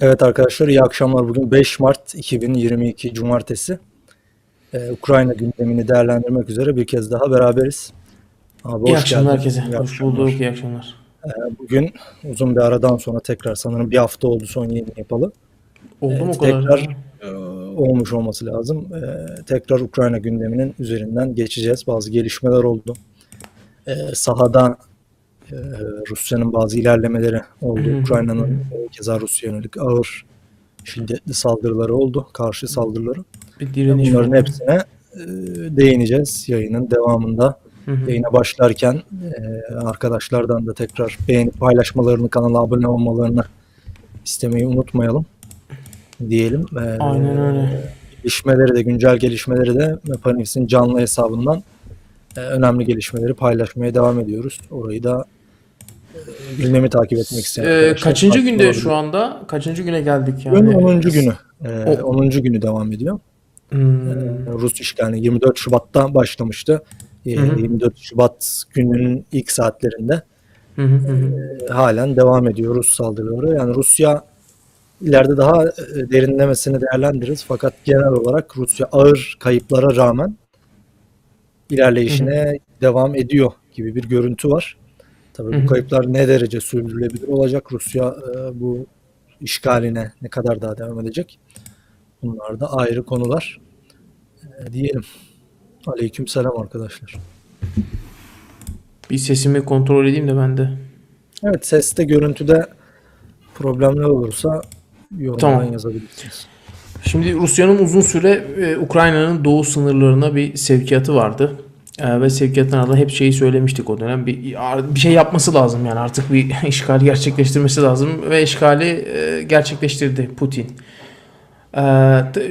Evet arkadaşlar iyi akşamlar. Bugün 5 Mart 2022 Cumartesi. Ee, Ukrayna gündemini değerlendirmek üzere bir kez daha beraberiz. Abi İyi hoş akşamlar geldin. herkese. İyi Hoş akşamlar. bulduk. İyi akşamlar. Ee, bugün uzun bir aradan sonra tekrar sanırım bir hafta oldu son yayın yapalı. Oldu mu Evet, o kadar? tekrar e, olmuş olması lazım. Ee, tekrar Ukrayna gündeminin üzerinden geçeceğiz. Bazı gelişmeler oldu. Ee, sahada e, Rusya'nın bazı ilerlemeleri oldu. Ukrayna'nın e, keza Rusya yönelik ağır şiddetli saldırıları oldu. Karşı saldırıları. Bir direniş Bunların oldu. hepsine e, değineceğiz yayının devamında. Hı hı. Yayına başlarken e, arkadaşlardan da tekrar beğenip paylaşmalarını, kanala abone olmalarını istemeyi unutmayalım diyelim. E, Aynen öyle. Gelişmeleri de, güncel gelişmeleri de Mepanix'in canlı hesabından önemli gelişmeleri paylaşmaya devam ediyoruz. Orayı da gündemi takip etmek isteyen Ee, kaçıncı günde olabilir. şu anda? Kaçıncı güne geldik yani? Bugün 10. günü. E, O- 10. günü devam ediyor. Hmm. Rus işgali 24 Şubat'ta başlamıştı. Ee, Hı hı. 24 Şubat gününün ilk saatlerinde Hı hı hı hı. e, halen devam ediyor Rus saldırıları. Yani Rusya ileride daha e, derinlemesine değerlendiririz. Fakat genel olarak Rusya ağır kayıplara rağmen ilerleyişine devam ediyor gibi bir görüntü var. Tabii bu kayıplar ne derece sürdürülebilir olacak? Rusya e, bu işgaline ne kadar daha devam edecek? Bunlar da ayrı konular. E, diyelim. Aleyküm selam arkadaşlar. Bir sesimi kontrol edeyim de ben de. Evet seste görüntüde problemler olursa yorumdan Tamam. yazabilirsiniz. Şimdi Rusya'nın uzun süre e, Ukrayna'nın doğu sınırlarına bir sevkiyatı vardı. E, ve sevkiyatın ardından hep şeyi söylemiştik o dönem. Bir, bir şey yapması lazım yani artık bir işgal gerçekleştirmesi lazım. Ve işgali e, gerçekleştirdi Putin. E,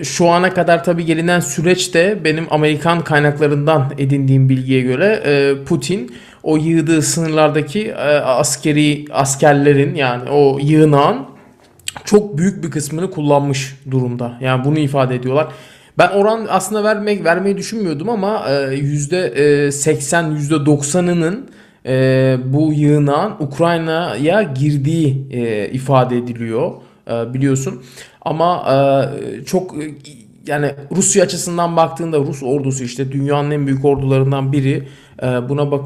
şu ana kadar tabii gelinen süreçte benim Amerikan kaynaklarından edindiğim bilgiye göre e, Putin o yığdığı sınırlardaki e, askeri askerlerin yani o yığınağın çok büyük bir kısmını kullanmış durumda. Yani bunu ifade ediyorlar. Ben oran aslında vermek vermeyi düşünmüyordum ama e, yüzde 80 yüzde 90'ının e, bu yığınağın Ukrayna'ya girdiği e, ifade ediliyor e, biliyorsun. Ama e, çok e, yani Rusya açısından baktığında Rus ordusu işte dünyanın en büyük ordularından biri. E, buna bak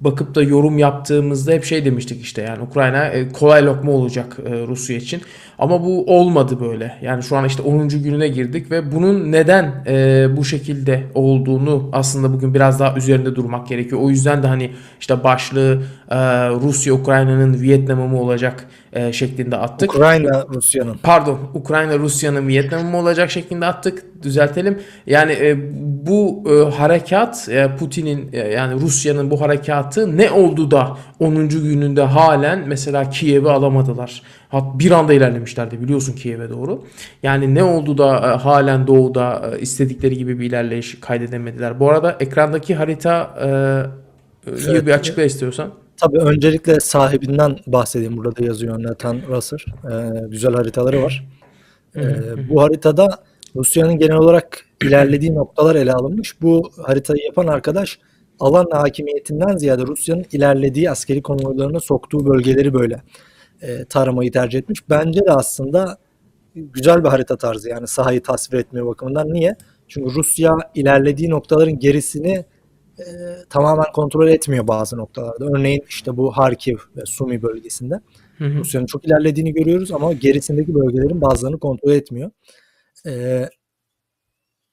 bakıp da yorum yaptığımızda hep şey demiştik işte yani Ukrayna e, kolay lokma olacak e, Rusya için. Ama bu olmadı böyle. Yani şu an işte 10. gününe girdik ve bunun neden e, bu şekilde olduğunu aslında bugün biraz daha üzerinde durmak gerekiyor. O yüzden de hani işte başlığı Rusya Ukrayna'nın Vietnam'ı mı olacak şeklinde attık. Ukrayna Rusya'nın. Pardon, Ukrayna Rusya'nın Vietnam'ı mı olacak şeklinde attık. Düzeltelim. Yani e, bu e, harekat e, Putin'in e, yani Rusya'nın bu harekatı ne oldu da 10. gününde halen mesela Kiev'i alamadılar. Hat bir anda ilerlemişlerdi biliyorsun Kiev'e doğru. Yani ne oldu da e, halen doğuda e, istedikleri gibi bir ilerleyiş kaydedemediler. Bu arada ekrandaki harita e, Evet. bir açıkla istiyorsan. Tabii öncelikle sahibinden bahsedeyim. Burada da yazıyor Nathan Russer. Ee, güzel haritaları var. Ee, bu haritada Rusya'nın genel olarak ilerlediği noktalar ele alınmış. Bu haritayı yapan arkadaş alan hakimiyetinden ziyade Rusya'nın ilerlediği askeri konvoylarına soktuğu bölgeleri böyle e, taramayı tercih etmiş. Bence de aslında güzel bir harita tarzı yani sahayı tasvir etme bakımından. Niye? Çünkü Rusya ilerlediği noktaların gerisini e, tamamen kontrol etmiyor bazı noktalarda. Örneğin işte bu Harkiv ve Sumi bölgesinde. Rusya'nın çok ilerlediğini görüyoruz ama gerisindeki bölgelerin bazılarını kontrol etmiyor. E,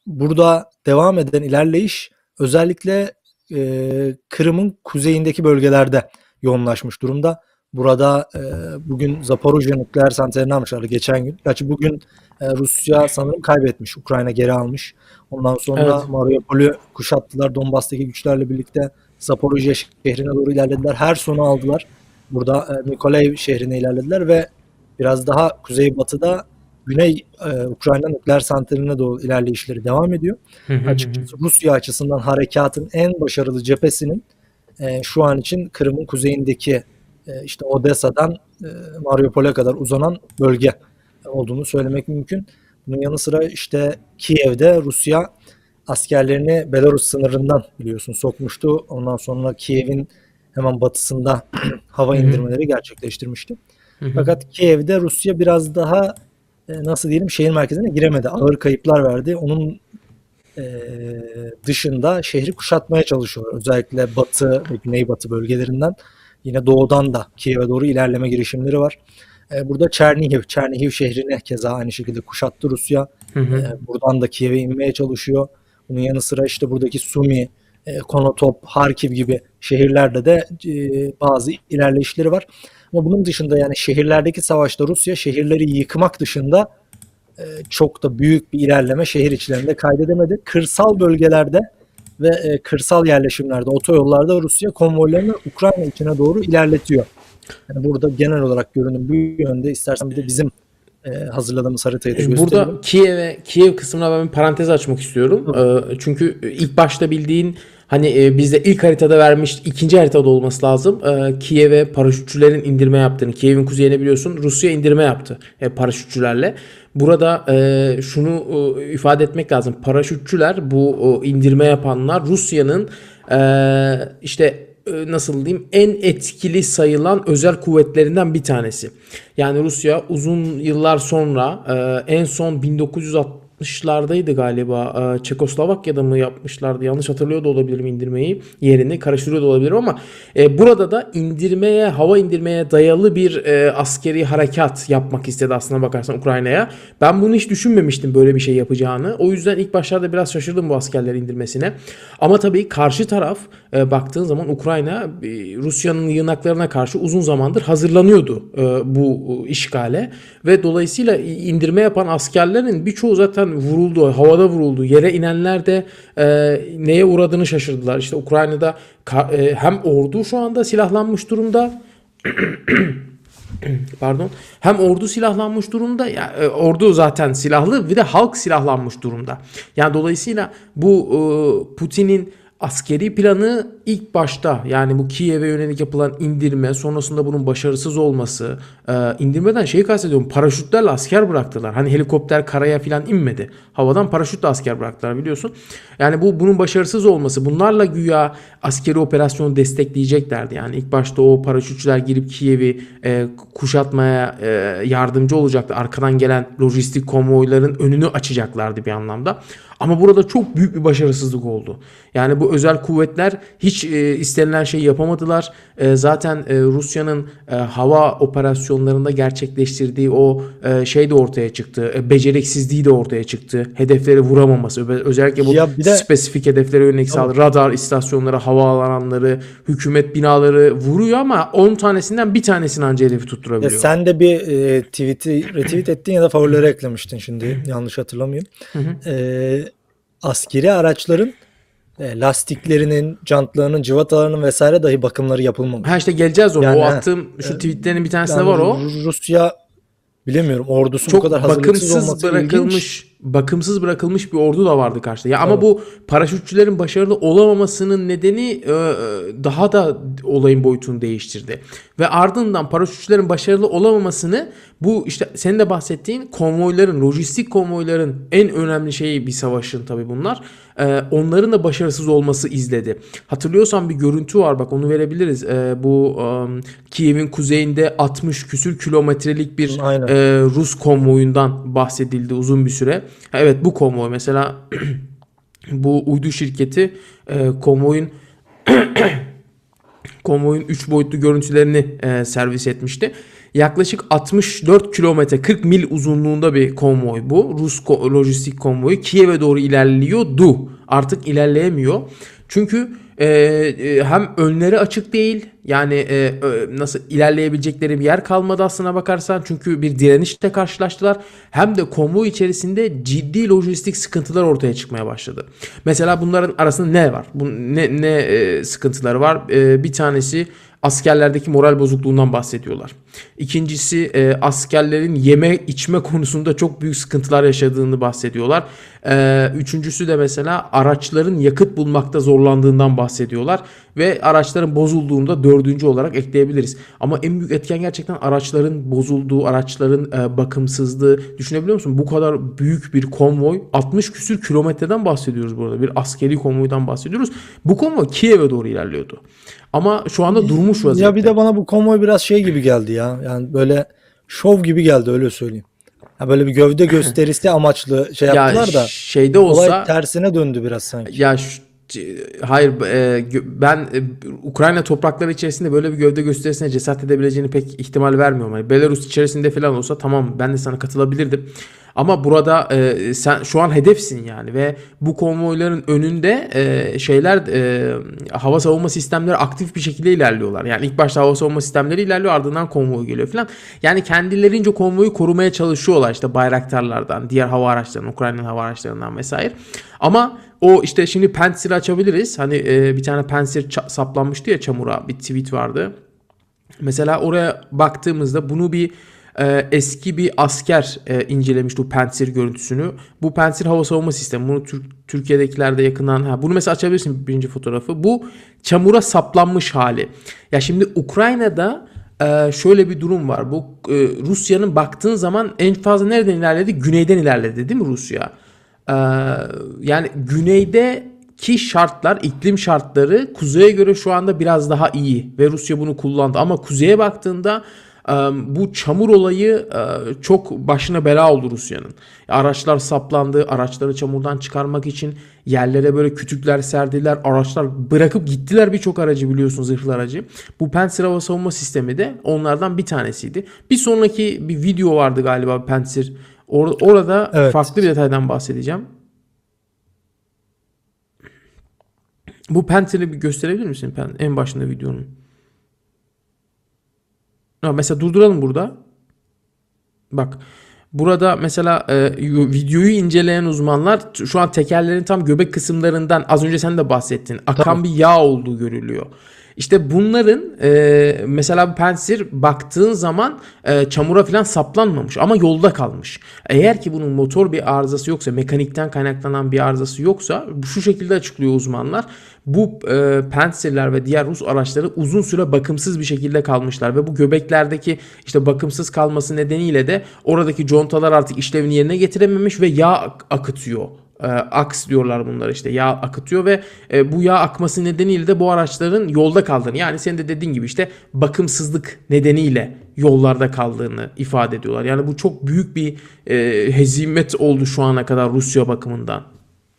burada devam eden ilerleyiş özellikle e, Kırım'ın kuzeyindeki bölgelerde yoğunlaşmış durumda. Burada e, bugün Zaporojye nükleer santralini almışlardı geçen gün. Gerçi bugün e, Rusya sanırım kaybetmiş. Ukrayna geri almış. Ondan sonra Evet. Mariupol'ü kuşattılar. Donbas'taki güçlerle birlikte Zaporojye şehrine doğru ilerlediler. Her sonu aldılar. Burada e, Mykolaiv şehrine ilerlediler ve biraz daha kuzeybatıda Güney e, Ukrayna nükleer santraline doğru ilerleyişleri devam ediyor. Açıkçası Rusya açısından harekatın en başarılı cephesinin e, şu an için Kırım'ın kuzeyindeki e, işte Odessa'dan e, Mariupol'e kadar uzanan bölge olduğunu söylemek mümkün. Bunun yanı sıra işte Kiev'de Rusya askerlerini Belarus sınırından biliyorsun sokmuştu. Ondan sonra Kiev'in hemen batısında hava indirmeleri gerçekleştirmişti. Fakat Kiev'de Rusya biraz daha nasıl diyelim şehir merkezine giremedi. Ağır kayıplar verdi. Onun e, dışında şehri kuşatmaya çalışıyorlar. Özellikle batı ve güneybatı bölgelerinden yine doğudan da Kiev'e doğru ilerleme girişimleri var. E, burada Çernihiv, Çernihiv şehrini keza aynı şekilde kuşattı Rusya. Hı hı. E, buradan da Kiev'e inmeye çalışıyor. Bunun yanı sıra işte buradaki Sumi, e, Konotop, Harkiv gibi şehirlerde de e, bazı ilerleyişleri var. Ama bunun dışında yani şehirlerdeki savaşta Rusya şehirleri yıkmak dışında e, çok da büyük bir ilerleme şehir içlerinde kaydedemedi. Kırsal bölgelerde ve e, kırsal yerleşimlerde, otoyollarda Rusya konvoylarını Ukrayna içine doğru ilerletiyor. Yani burada genel olarak görünüm bu yönde. İstersen bir de bizim e, hazırladığımız haritayı da Şimdi gösterelim. Burada Kiev'e Kiev kısmına ben bir parantez açmak istiyorum. Ee, çünkü ilk başta bildiğin hani e, bizde ilk haritada vermiş ikinci haritada olması lazım. Ee, Kiev'e paraşütçülerin indirme yaptığını. Kiev'in kuzeyine biliyorsun Rusya indirme yaptı e, paraşütçülerle. Burada e, şunu e, ifade etmek lazım. Paraşütçüler bu e, indirme yapanlar Rusya'nın e, işte e, nasıl diyeyim en etkili sayılan özel kuvvetlerinden bir tanesi. Yani Rusya uzun yıllar sonra e, en son 1960'lardaydı galiba e, Çekoslovakya'da mı yapmışlardı yanlış hatırlıyor da olabilirim indirmeyi yerini karıştırıyor da olabilirim ama e, burada da indirmeye hava indirmeye dayalı bir e, askeri harekat yapmak istedi aslına bakarsan Ukrayna'ya. Ben bunu hiç düşünmemiştim böyle bir şey yapacağını. O yüzden ilk başlarda biraz şaşırdım bu askerleri indirmesine. Ama tabii karşı taraf e, baktığın zaman Ukrayna e, Rusya'nın yığınaklarına karşı uzun zamandır hazırlanıyordu e, bu e, işgale ve dolayısıyla indirme yapan askerlerin birçoğu zaten vuruldu, havada vuruldu. Yere inenler de e, neye uğradığını şaşırdılar. İşte Ukrayna'da ka- e, hem ordu şu anda silahlanmış durumda pardon hem ordu silahlanmış durumda ya e, ordu zaten silahlı bir de halk silahlanmış durumda. Yani dolayısıyla bu e, Putin'in askeri planı ilk başta yani bu Kiev'e yönelik yapılan indirme sonrasında bunun başarısız olması e, indirmeden şeyi kastediyorum paraşütlerle asker bıraktılar. Hani helikopter karaya falan inmedi. Havadan paraşütle asker bıraktılar biliyorsun. Yani bu bunun başarısız olması bunlarla güya askeri operasyonu destekleyeceklerdi. Yani ilk başta o paraşütçüler girip Kiev'i e, kuşatmaya e, yardımcı olacaktı. Arkadan gelen lojistik konvoyların önünü açacaklardı bir anlamda. Ama burada çok büyük bir başarısızlık oldu. Yani bu özel kuvvetler hiç e, istenilen şeyi yapamadılar. E, zaten e, Rusya'nın e, hava operasyonlarında gerçekleştirdiği o e, şey de ortaya çıktı. E, beceriksizliği de ortaya çıktı. Hedefleri vuramaması. Özellikle bu Ya de- spesifik hedeflere yönelik saldırı. Radar istasyonları, havaalanları, hükümet binaları vuruyor ama 10 tanesinden bir tanesini anca hedefi Ya tutturabiliyor. sen de bir e, tweet'i retweet ettin ya da favorilere eklemiştin şimdi yanlış hatırlamıyorum. E, askeri araçların e, lastiklerinin, jantlarının, cıvatalarının vesaire dahi bakımları yapılmamış. Ha işte geleceğiz ona. Yani o attığım şu tweetlerin bir tanesinde Yani var o. Ru- Rusya bilemiyorum ordusu bu çok kadar hazırlıksız bakımsız olması bırakılmış ilginç. Bakımsız bırakılmış bir ordu da vardı karşıda. Ya ama Evet. bu paraşütçülerin başarılı olamamasının nedeni e, e, daha da olayın boyutunu değiştirdi. Ve ardından paraşütçülerin başarılı olamamasını bu işte senin de bahsettiğin konvoyların, lojistik konvoyların en önemli şeyi bir savaşın tabii bunlar. E, onların da başarısız olması izledi. Hatırlıyorsan bir görüntü var bak onu verebiliriz. E, bu e, Kiev'in kuzeyinde 60 küsür kilometrelik bir Aynen. e, Rus konvoyundan bahsedildi uzun bir süre. Ha, Evet bu konvoy mesela bu uydu şirketi e, konvoyun konvoyun 3 boyutlu görüntülerini e, servis etmişti. Yaklaşık 64 kilometre 40 mil uzunluğunda bir konvoy bu. Rus ko- lojistik konvoyu Kiev'e doğru ilerliyordu. Artık ilerleyemiyor. Çünkü e, e, hem önleri açık değil yani e, nasıl ilerleyebilecekleri bir yer kalmadı aslına bakarsan çünkü bir direnişle karşılaştılar hem de konvoy içerisinde ciddi lojistik sıkıntılar ortaya çıkmaya başladı. Mesela bunların arasında ne var? Bu ne ne e, sıkıntıları var? E, bir tanesi askerlerdeki moral bozukluğundan bahsediyorlar. İkincisi e, askerlerin yeme içme konusunda çok büyük sıkıntılar yaşadığını bahsediyorlar. E, üçüncüsü de mesela araçların yakıt bulmakta zorlandığından bahsediyorlar. Ve araçların bozulduğunda dördüncü olarak ekleyebiliriz. Ama en büyük etken gerçekten araçların bozulduğu, araçların e, bakımsızlığı. Düşünebiliyor musun? Bu kadar büyük bir konvoy 60 küsür kilometreden bahsediyoruz burada. Bir askeri konvoydan bahsediyoruz. Bu konvoy Kiev'e doğru ilerliyordu. Ama şu anda durmuş vaziyette. Ya bir de bana bu konvoy biraz şey gibi geldi ya. Yani böyle şov gibi geldi öyle söyleyeyim. Ha, böyle bir gövde gösterisi amaçlı şey Ya yaptılar da şeyde olay olsa tersine döndü biraz sanki. Ya şu- hayır e, ben e, Ukrayna toprakları içerisinde böyle bir gövde gösterisine cesaret edebileceğini pek ihtimal vermiyorum. Hani Belarus içerisinde falan olsa tamam ben de sana katılabilirdim. Ama burada e, sen şu an hedefsin yani ve bu konvoyların önünde e, şeyler e, hava savunma sistemleri aktif bir şekilde ilerliyorlar. Yani ilk başta hava savunma sistemleri ilerliyor ardından konvoy geliyor falan. Yani kendilerince konvoyu korumaya çalışıyorlar işte bayraktarlardan, diğer hava araçlarından, Ukrayna'nın hava araçlarından vesaire. Ama o işte şimdi Pantsir'i açabiliriz. Hani e, bir tane Pantsir saplanmıştı ya çamura bir tweet vardı. Mesela oraya baktığımızda bunu bir e, eski bir asker e, incelemişti bu Pantsir görüntüsünü. Bu Pantsir hava savunma sistemi. Bunu Türk, Türkiye'dekilerde yakından ha bunu mesela açabilirsin birinci fotoğrafı. Bu çamura saplanmış hali. Ya şimdi Ukrayna'da e, şöyle bir durum var. Bu e, Rusya'nın baktığın zaman en fazla nereden ilerledi? Güneyden ilerledi değil mi Rusya? Ee, yani güneydeki şartlar, iklim şartları kuzeye göre şu anda biraz daha iyi ve Rusya bunu kullandı. Ama kuzeye baktığında bu çamur olayı e, çok başına bela oldu Rusya'nın. Araçlar saplandı, araçları çamurdan çıkarmak için yerlere böyle kütükler serdiler, araçlar bırakıp gittiler birçok aracı biliyorsunuz zırhlı aracı. Bu Pantsir hava savunma sistemi de onlardan bir tanesiydi. Bir sonraki bir video vardı galiba Pantsir Or- orada Evet. farklı bir detaydan bahsedeceğim. Bu Panther'ı bir gösterebilir misin? En başında videonun. Ha, mesela durduralım burada. Bak. Burada mesela e, videoyu inceleyen uzmanlar şu an tekerlerin tam göbek kısımlarından az önce sen de bahsettin. Akan bir yağ olduğu görülüyor. İşte bunların e, mesela bu Pantsir baktığın zaman e, çamura falan saplanmamış ama yolda kalmış. Eğer ki bunun motor bir arızası yoksa, mekanikten kaynaklanan bir arızası yoksa şu şekilde açıklıyor uzmanlar. Bu e, Pantsir'ler ve diğer Rus araçları uzun süre bakımsız bir şekilde kalmışlar ve bu göbeklerdeki işte bakımsız kalması nedeniyle de oradaki contalar artık işlevini yerine getirememiş ve yağ ak- akıtıyor. E, aks diyorlar bunlar işte yağ akıtıyor ve e, bu yağ akması nedeniyle de bu araçların yolda kaldığını yani senin de dediğin gibi işte bakımsızlık nedeniyle yollarda kaldığını ifade ediyorlar. Yani bu çok büyük bir e, hezimet oldu şu ana kadar Rusya bakımından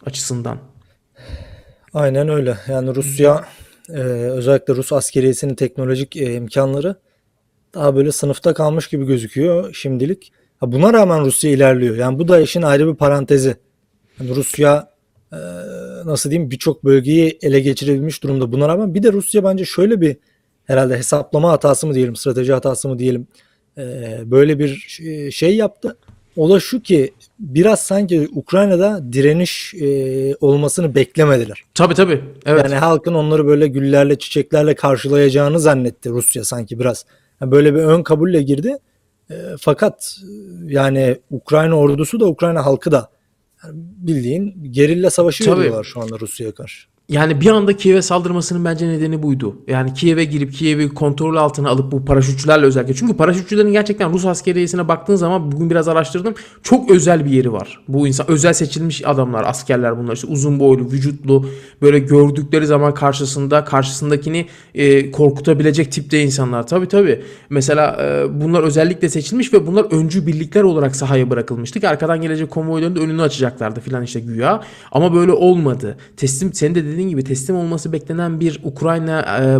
açısından. Aynen öyle. Yani Rusya e, özellikle Rus askeriyesinin teknolojik e, imkanları daha böyle sınıfta kalmış gibi gözüküyor şimdilik. Buna rağmen Rusya ilerliyor. Yani bu da işin ayrı bir parantezi. Yani Rusya e, nasıl diyeyim birçok bölgeyi ele geçirebilmiş durumda. Buna rağmen bir de Rusya bence şöyle bir herhalde hesaplama hatası mı diyelim, strateji hatası mı diyelim. e, böyle bir e, şey yaptı. O da şu ki biraz sanki Ukrayna'da direniş e, olmasını beklemediler. Tabii tabii. Evet. Yani halkın onları böyle güllerle, çiçeklerle karşılayacağını zannetti Rusya sanki biraz. Yani böyle bir ön kabulle girdi. E, fakat yani Ukrayna ordusu da Ukrayna halkı da yani bildiğin gerilla savaşı Tabii. veriyorlar şu anda Rusya'ya karşı. Yani bir anda Kiev'e saldırmasının bence nedeni buydu. Yani Kiev'e girip Kiev'i kontrol altına alıp bu paraşütçülerle özellikle. Çünkü paraşütçülerin gerçekten Rus askeriyesine baktığın zaman bugün biraz araştırdım. Çok özel bir yeri var. Bu insan özel seçilmiş adamlar, askerler bunlar. işte uzun boylu, vücutlu, böyle gördükleri zaman karşısında karşısındakini e, korkutabilecek tipte insanlar. Tabii tabii. Mesela e, bunlar özellikle seçilmiş ve bunlar öncü birlikler olarak sahaya bırakılmıştı arkadan gelecek konvoyların önünü açacaklardı filan işte güya. Ama böyle olmadı. Teslim senin de dediğin gibi teslim olması beklenen bir Ukrayna e,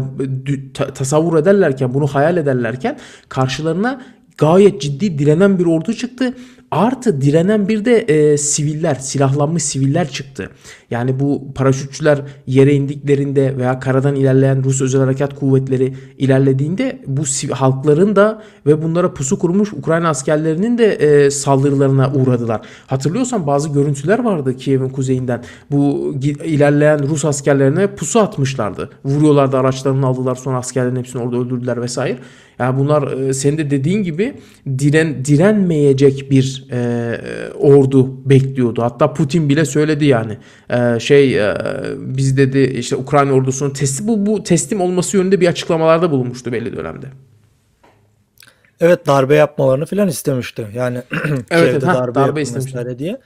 tasavvur ederlerken bunu hayal ederlerken karşılarına gayet ciddi direnen bir ordu çıktı. Artı direnen bir de e, siviller, silahlanmış siviller çıktı. Yani bu paraşütçüler yere indiklerinde veya karadan ilerleyen Rus Özel Harekat Kuvvetleri ilerlediğinde bu halkların da ve bunlara pusu kurmuş Ukrayna askerlerinin de e, saldırılarına uğradılar. Hatırlıyorsan bazı görüntüler vardı Kiev'in kuzeyinden. Bu ilerleyen Rus askerlerine pusu atmışlardı. Vuruyorlardı araçlarını aldılar sonra askerlerin hepsini orada öldürdüler vesaire. Yani bunlar e, senin de dediğin gibi diren direnmeyecek bir e, e, ordu bekliyordu. Hatta Putin bile söyledi yani. E, şey e, biz dedi işte Ukrayna ordusunun teslim bu, bu teslim olması yönünde bir açıklamalarda bulunmuştu belli dönemde. Evet darbe yapmalarını filan istemişti. Yani evet, ha, darbe, darbe yapın istemişti. vesaire diye.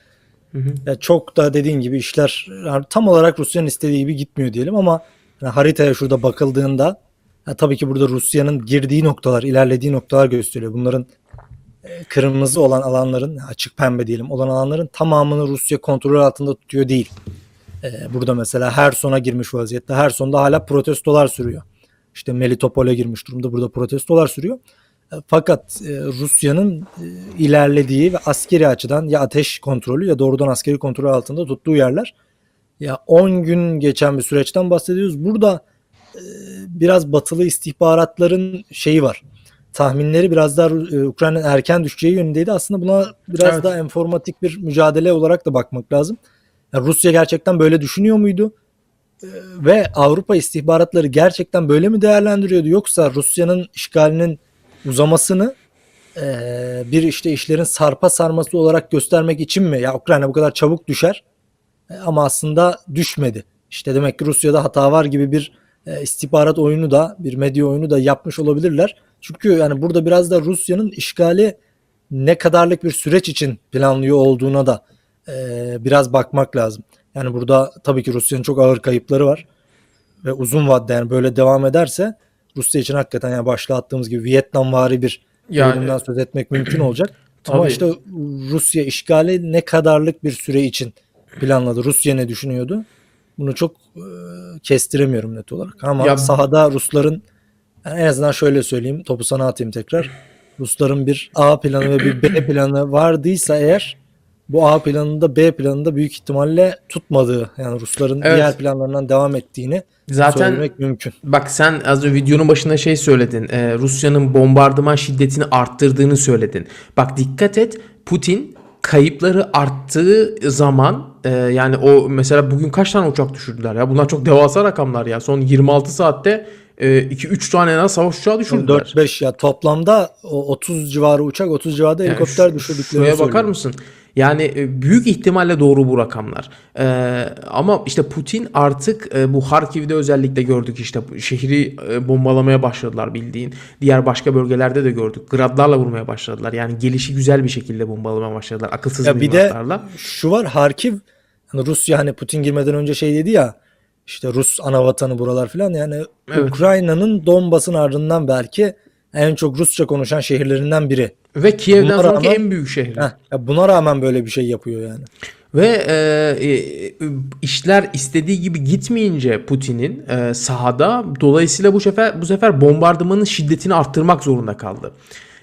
Ya çok da dediğin gibi işler yani tam olarak Rusya'nın istediği gibi gitmiyor diyelim ama yani haritaya şurada bakıldığında ya tabii ki burada Rusya'nın girdiği noktalar, ilerlediği noktalar gösteriyor. Bunların e, kırmızı olan alanların açık pembe diyelim olan alanların tamamını Rusya kontrol altında tutuyor değil. E, burada mesela her sona girmiş vaziyette. Her sonda hala protestolar sürüyor. İşte Melitopol'e girmiş durumda. Burada protestolar sürüyor. E, Fakat Rusya'nın ilerlediği ve askeri açıdan ya ateş kontrolü ya doğrudan askeri kontrol altında tuttuğu yerler. Ya 10 gün geçen bir süreçten bahsediyoruz. Burada biraz batılı istihbaratların şeyi var. Tahminleri biraz daha e, Ukrayna'nın erken düşeceği yönündeydi. Aslında buna biraz Evet. daha informatik bir mücadele olarak da bakmak lazım. Ya Rusya gerçekten böyle düşünüyor muydu? E, Ve Avrupa istihbaratları gerçekten böyle mi değerlendiriyordu? Yoksa Rusya'nın işgalinin uzamasını e, bir işte işlerin sarpa sarması olarak göstermek için mi? Ya Ukrayna bu kadar çabuk düşer e, ama aslında düşmedi. İşte demek ki Rusya'da hata var gibi bir e, istihbarat oyunu da bir medya oyunu da yapmış olabilirler. Çünkü yani burada biraz da Rusya'nın işgali ne kadarlık bir süreç için planlıyor olduğuna da e, biraz bakmak lazım. Yani burada tabii ki Rusya'nın çok ağır kayıpları var ve uzun vadede yani böyle devam ederse Rusya için hakikaten yani başta attığımız gibi Vietnamvari bir Yani- bölümden söz etmek mümkün olacak. Ama Tabii. işte Rusya işgali ne kadarlık bir süre için planladı? Rusya ne düşünüyordu? Bunu çok e, kestiremiyorum net olarak. Ama Ya- sahada Rusların yani en azından şöyle söyleyeyim, topu sana atayım tekrar. Rusların bir A planı ve bir B planı vardıysa eğer bu A planında B planında büyük ihtimalle tutmadığı yani Rusların Evet. diğer planlarından devam ettiğini Zaten söylemek mümkün. Bak sen az önce videonun başında şey söyledin. e, Rusya'nın bombardıman şiddetini arttırdığını söyledin. Bak dikkat et Putin kayıpları arttığı zaman e, yani o mesela bugün kaç tane uçak düşürdüler ya? Bunlar çok devasa rakamlar ya. Son 26 saatte 2-3 tane en az savaş uçağı düşürdüler. 4-5 ya toplamda o 30 civarı uçak 30 civarında Yani helikopter şu- düşürdüklerini Şuraya bakar mısın? Yani e, büyük ihtimalle doğru bu rakamlar. Ee, ama işte Putin artık e, bu Harkiv'de özellikle gördük işte şehri e, bombalamaya başladılar bildiğin. Diğer başka bölgelerde de gördük. Gradlarla vurmaya başladılar. Yani gelişi güzel bir şekilde bombalamaya başladılar. Akılsız Ya bir de şu var Harkiv hani Rusya hani Putin girmeden önce şey dedi ya işte Rus ana vatanı buralar filan yani Evet. Ukrayna'nın Donbas'ın ardından belki en çok Rusça konuşan şehirlerinden biri. Ve Kiev'den Buna sonraki rağmen- en büyük. Heh, ya buna rağmen böyle bir şey yapıyor yani. Ve e, e, işler istediği gibi gitmeyince Putin'in e, sahada dolayısıyla bu sefer bu sefer bombardımanın şiddetini arttırmak zorunda kaldı.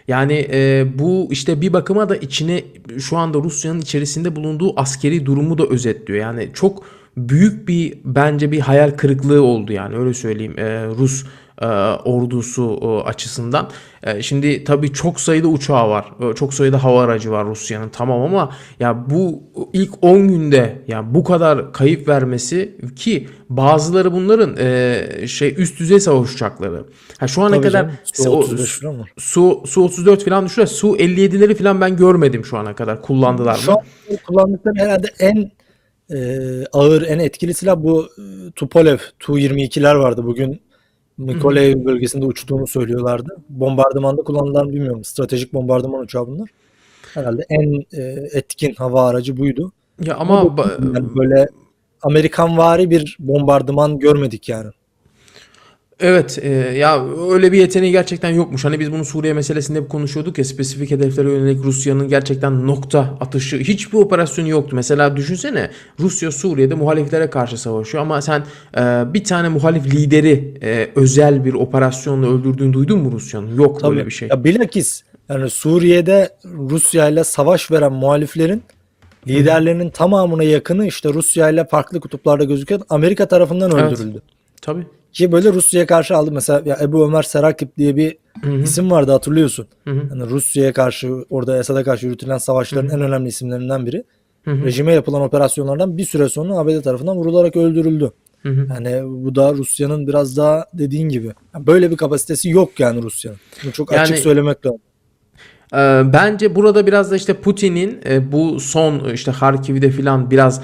Yani e, bu işte bir bakıma da içine şu anda Rusya'nın içerisinde bulunduğu askeri durumu da özetliyor. Yani çok büyük bir bence bir hayal kırıklığı oldu yani öyle söyleyeyim e, Rus e, ordusu e, açısından. E, şimdi tabii çok sayıda uçağı var. e, Çok sayıda hava aracı var Rusya'nın tamam ama ya bu ilk 10 günde ya bu kadar kayıp vermesi ki bazıları bunların e, şey üst düzey savaş uçakları. Ha şu ana Tabii kadar canım, o- Su-35 falan var. Su, Su 34 falan düşüyor. Su 57'leri falan ben görmedim şu ana kadar. Kullandılar mı? Şu an kullandıkları herhalde en e, ağır, en etkili silah bu e, Tupolev Tu-22'ler vardı. Bugün Mykolaiv bölgesinde uçtuğunu söylüyorlardı. Bombardımanda kullanılan bilmiyorum. Stratejik bombardıman uçağı bunlar. Herhalde en e, etkin hava aracı buydu. Ya ama Ama bu- yani böyle Amerikanvari bir bombardıman görmedik yani. Evet e, ya öyle bir yeteneği gerçekten yokmuş. Hani biz bunu Suriye meselesinde konuşuyorduk ya spesifik hedeflere yönelik Rusya'nın gerçekten nokta atışı hiçbir operasyonu yoktu. Mesela düşünsene Rusya Suriye'de muhaliflere karşı savaşıyor ama sen e, bir tane muhalif lideri e, özel bir operasyonla öldürdüğünü duydun mu Rusya'nın? Yok böyle bir şey. Ya bilakis yani Suriye'de Rusya ile savaş veren muhaliflerin liderlerinin tamamına yakını işte Rusya ile farklı kutuplarda gözüken Amerika tarafından Evet. öldürüldü. Tabii. Ki böyle Rusya'ya karşı aldı. Mesela ya Ebu Ömer Serakip diye bir isim vardı hatırlıyorsun. Yani Rusya'ya karşı orada Esad'a karşı yürütülen savaşların en önemli isimlerinden biri. Hı hı. Rejime yapılan operasyonlardan bir süre sonra ABD tarafından vurularak öldürüldü. Hı hı. Yani bu da Rusya'nın biraz daha dediğin gibi. Yani böyle bir kapasitesi yok yani Rusya'nın. Bunu çok açık Yani- söylemek lazım. Ee, bence burada biraz da işte Putin'in e, bu son e, işte Harkiv'de filan biraz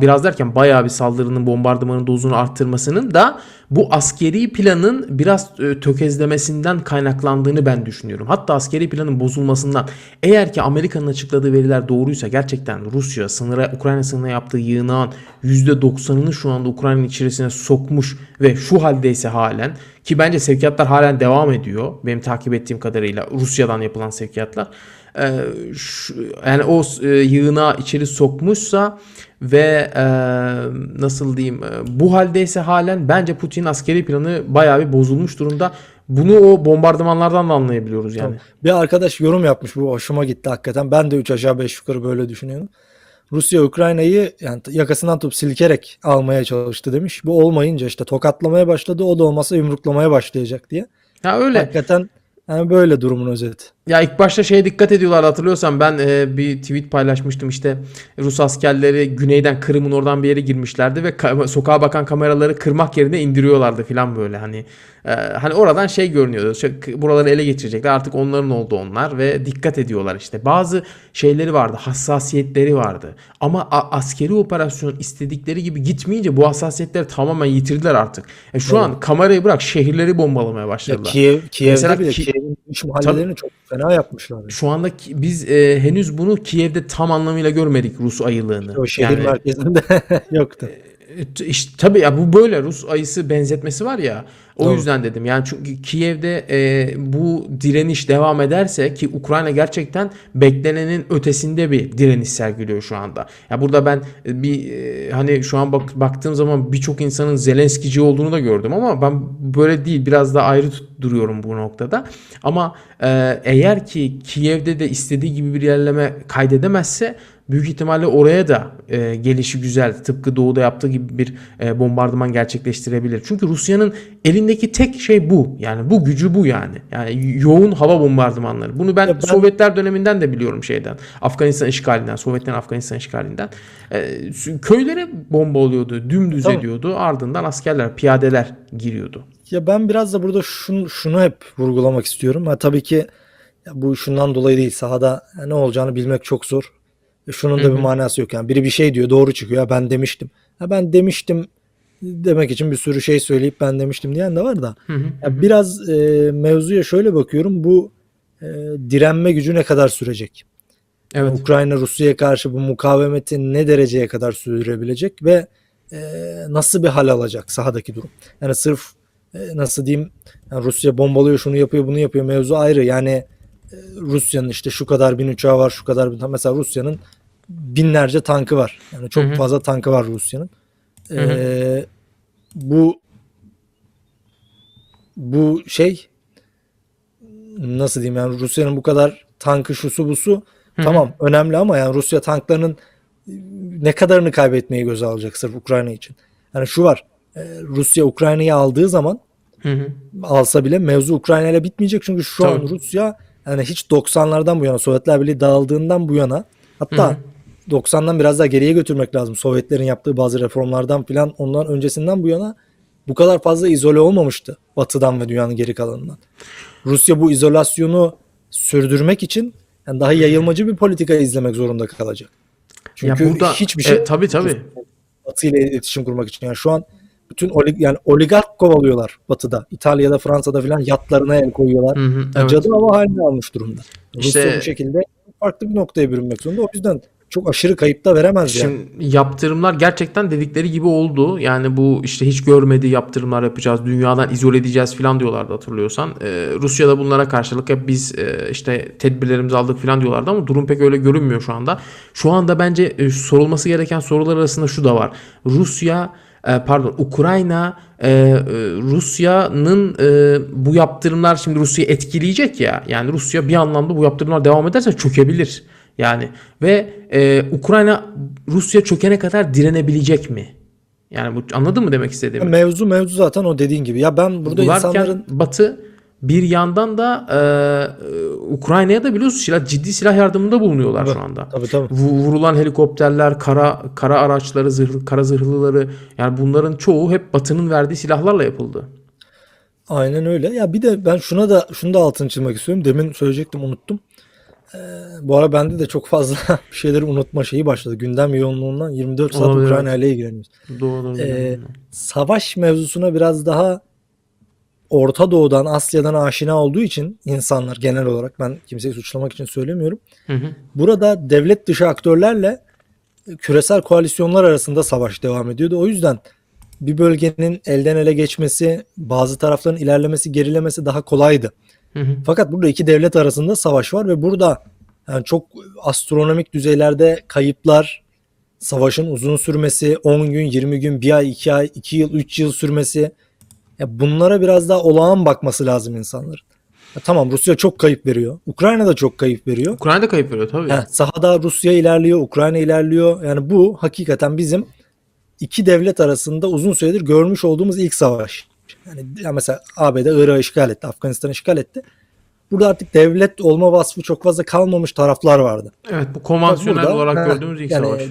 biraz derken bayağı bir saldırının bombardımanın dozunu arttırmasının da bu askeri planın biraz e, tökezlemesinden kaynaklandığını ben düşünüyorum. Hatta askeri planın bozulmasından. Eğer ki Amerika'nın açıkladığı veriler doğruysa gerçekten Rusya sınıra Ukrayna sınırına yaptığı yığınağın %90'ını şu anda Ukrayna'nın içerisine sokmuş ve şu haldeyse halen ki bence sevkiyatlar halen devam ediyor. Benim takip ettiğim kadarıyla Rusya'dan yapılan sevkiyatlar. E, şu, yani o e, yığına içeri sokmuşsa ve e, nasıl diyeyim e, bu haldeyse halen bence Putin askeri planı bayağı bir bozulmuş durumda. Bunu o bombardımanlardan da anlayabiliyoruz yani. Bir arkadaş yorum yapmış bu hoşuma gitti hakikaten. Ben de 3 aşağı 5 yukarı böyle düşünüyorum. Rusya Ukrayna'yı yani yakasından tutup silkerek almaya çalıştı demiş. Bu olmayınca işte tokatlamaya başladı. O da olmasa yumruklamaya başlayacak diye. Ya öyle. Hakikaten yani böyle durumun özeti. Ya ilk başta şeye dikkat ediyorlar hatırlıyorsan ben e, bir tweet paylaşmıştım. İşte Rus askerleri güneyden Kırım'ın oradan bir yere girmişlerdi ve ka- sokağa bakan kameraları kırmak yerine indiriyorlardı falan böyle. Hani e, hani oradan şey görünüyordu şey, buraları ele geçirecekler artık onların oldu onlar ve dikkat ediyorlar işte. Bazı şeyleri vardı hassasiyetleri vardı. Ama askeri operasyon istedikleri gibi gitmeyince bu hassasiyetleri tamamen yitirdiler artık. E, şu an kamerayı bırak şehirleri bombalamaya Ya başladılar. Kiev, Kiev'de Mesela bile Ki- Kiev'in iç mahallelerini çok fena yapmışlar. Şu anda ki- biz e, henüz bunu Kiev'de tam anlamıyla görmedik Rus ayılığını. O şehir Yani, merkezinde yoktu. E, işte, tabii ya bu böyle Rus ayısı benzetmesi var ya. O Doğru. yüzden dedim. Yani çünkü Kiev'de e, bu direniş devam ederse ki Ukrayna gerçekten beklenenin ötesinde bir direniş sergiliyor şu anda. Ya burada ben e, bir e, hani şu an bak, baktığım zaman birçok insanın Zelenskici olduğunu da gördüm ama ben böyle değil biraz daha ayrı duruyorum bu noktada. Ama e, eğer ki Kiev'de de istediği gibi bir ilerleme kaydedemezse büyük ihtimalle oraya da e, gelişi güzel tıpkı doğuda yaptığı gibi bir e, bombardıman gerçekleştirebilir. Çünkü Rusya'nın elindeki tek şey bu. Yani bu gücü bu yani. Yani yoğun hava bombardımanları. Bunu ben, ben- Sovyetler döneminden de biliyorum şeyden. Afganistan işgalinden, Sovyetlerin Afganistan işgalinden. E, köylere bomba oluyordu, dümdüz Tamam. ediyordu. Ardından askerler, piyadeler giriyordu. Ya ben biraz da burada şunu, şunu hep vurgulamak istiyorum. Ha, tabii ki ya bu şundan dolayı değil. Sahada ne olacağını bilmek çok zor. E, şunun da bir manası yok. Yani biri bir şey diyor doğru çıkıyor. Ya ben demiştim. Ya ben demiştim demek için bir sürü şey söyleyip ben demiştim diyen de var da. Ya biraz e, mevzuya şöyle bakıyorum. Bu e, direnme gücü ne kadar sürecek? Evet. Ukrayna Rusya'ya karşı bu mukavemeti ne dereceye kadar sürdürebilecek ve e, nasıl bir hal alacak sahadaki durum? Yani sırf e, nasıl diyeyim yani Rusya bombalıyor şunu yapıyor bunu yapıyor mevzu ayrı. Yani Rusya'nın işte şu kadar bin uçağı var şu kadar bin mesela Rusya'nın binlerce tankı var. Yani çok Hı hı. fazla tankı var Rusya'nın. hı. E, bu bu şey nasıl diyeyim yani Rusya'nın bu kadar tankı şusu busu tamam önemli ama yani Rusya tanklarının ne kadarını kaybetmeyi göze alacak sırf Ukrayna için. Yani şu var e, Rusya Ukrayna'yı aldığı zaman Hı hı. alsa bile mevzu Ukrayna ile bitmeyecek çünkü şu an Tabii. Rusya yani hiç 90'lardan bu yana Sovyetler Birliği dağıldığından bu yana hatta Hı hı. 90'dan biraz daha geriye götürmek lazım. Sovyetlerin yaptığı bazı reformlardan filan ondan öncesinden bu yana bu kadar fazla izole olmamıştı Batı'dan ve dünyanın geri kalanından. Rusya bu izolasyonu sürdürmek için yani daha yayılmacı bir politika izlemek zorunda kalacak. Çünkü ya burada hiçbir şey e, tabii tabii. Batı ile iletişim kurmak için. Yani şu an bütün olig yani oligark kovalıyorlar Batı'da. İtalya'da, Fransa'da filan yatlarına el koyuyorlar. Hı hı, Yani evet. Cadı hava haline almış durumda. İşte- Rusya bu şekilde farklı bir noktaya bürünmek zorunda. O yüzden çok aşırı kayıp da veremez yani. Şimdi yaptırımlar gerçekten dedikleri gibi oldu. Yani bu işte hiç görmediği yaptırımlar yapacağız. Dünyadan izole edeceğiz falan diyorlardı hatırlıyorsan. Ee, Rusya da bunlara karşılık hep biz e, işte tedbirlerimizi aldık falan diyorlardı ama durum pek öyle görünmüyor şu anda. Şu anda bence e, sorulması gereken sorular arasında şu da var. Rusya e, pardon Ukrayna e, e, Rusya'nın e, bu yaptırımlar şimdi Rusya'yı etkileyecek ya. Yani Rusya bir anlamda bu yaptırımlar devam ederse çökebilir. Yani ve e, Ukrayna Rusya çökene kadar direnebilecek mi? Yani bu anladın mı demek istediğimi? Mevzu mevzu zaten o dediğin gibi. Ya ben burada Varken insanların Batı bir yandan da e, Ukrayna'ya da biliyorsun silah ciddi silah yardımında bulunuyorlar şu anda. tabii tabii. Vu- Vurulan helikopterler, kara kara araçları, zırhlı, kara zırhlıları yani bunların çoğu hep Batı'nın verdiği silahlarla yapıldı. Aynen öyle. Ya bir de ben şuna da şunu da altını çizmek istiyorum. Demin söyleyecektim unuttum. Ee, bu ara bende de çok fazla bir şeyleri unutma şeyi başladı. Gündem yoğunluğundan 24 saat Olabilir, Ukrayna ile ilgileniyoruz. Doğru. Ee, savaş mevzusuna biraz daha Orta Doğu'dan, Asya'dan aşina olduğu için insanlar genel olarak ben kimseyi suçlamak için söylemiyorum. Hı hı. Burada devlet dışı aktörlerle küresel koalisyonlar arasında savaş devam ediyordu. O yüzden bir bölgenin elden ele geçmesi, bazı tarafların ilerlemesi, gerilemesi daha kolaydı. Hı hı. Fakat burada iki devlet arasında savaş var ve burada Yani çok astronomik düzeylerde kayıplar, savaşın uzun sürmesi, 10 gün, 20 gün, 1 ay, 2 ay, 2 yıl, 3 yıl sürmesi. Ya bunlara biraz daha olağan bakması lazım insanların. Ya tamam Rusya çok kayıp veriyor. Ukrayna da çok kayıp veriyor. Ukrayna'da kayıp veriyor tabii. Heh, sahada Rusya ilerliyor, Ukrayna ilerliyor. Yani bu hakikaten bizim iki devlet arasında uzun süredir görmüş olduğumuz ilk savaş. Yani ya mesela ABD Irak'ı işgal etti, Afganistan'ı işgal etti. Burada artık devlet olma vasfı çok fazla kalmamış taraflar vardı. Evet bu konvansiyonel Burada, olarak ha, gördüğümüz ilk yani savaş.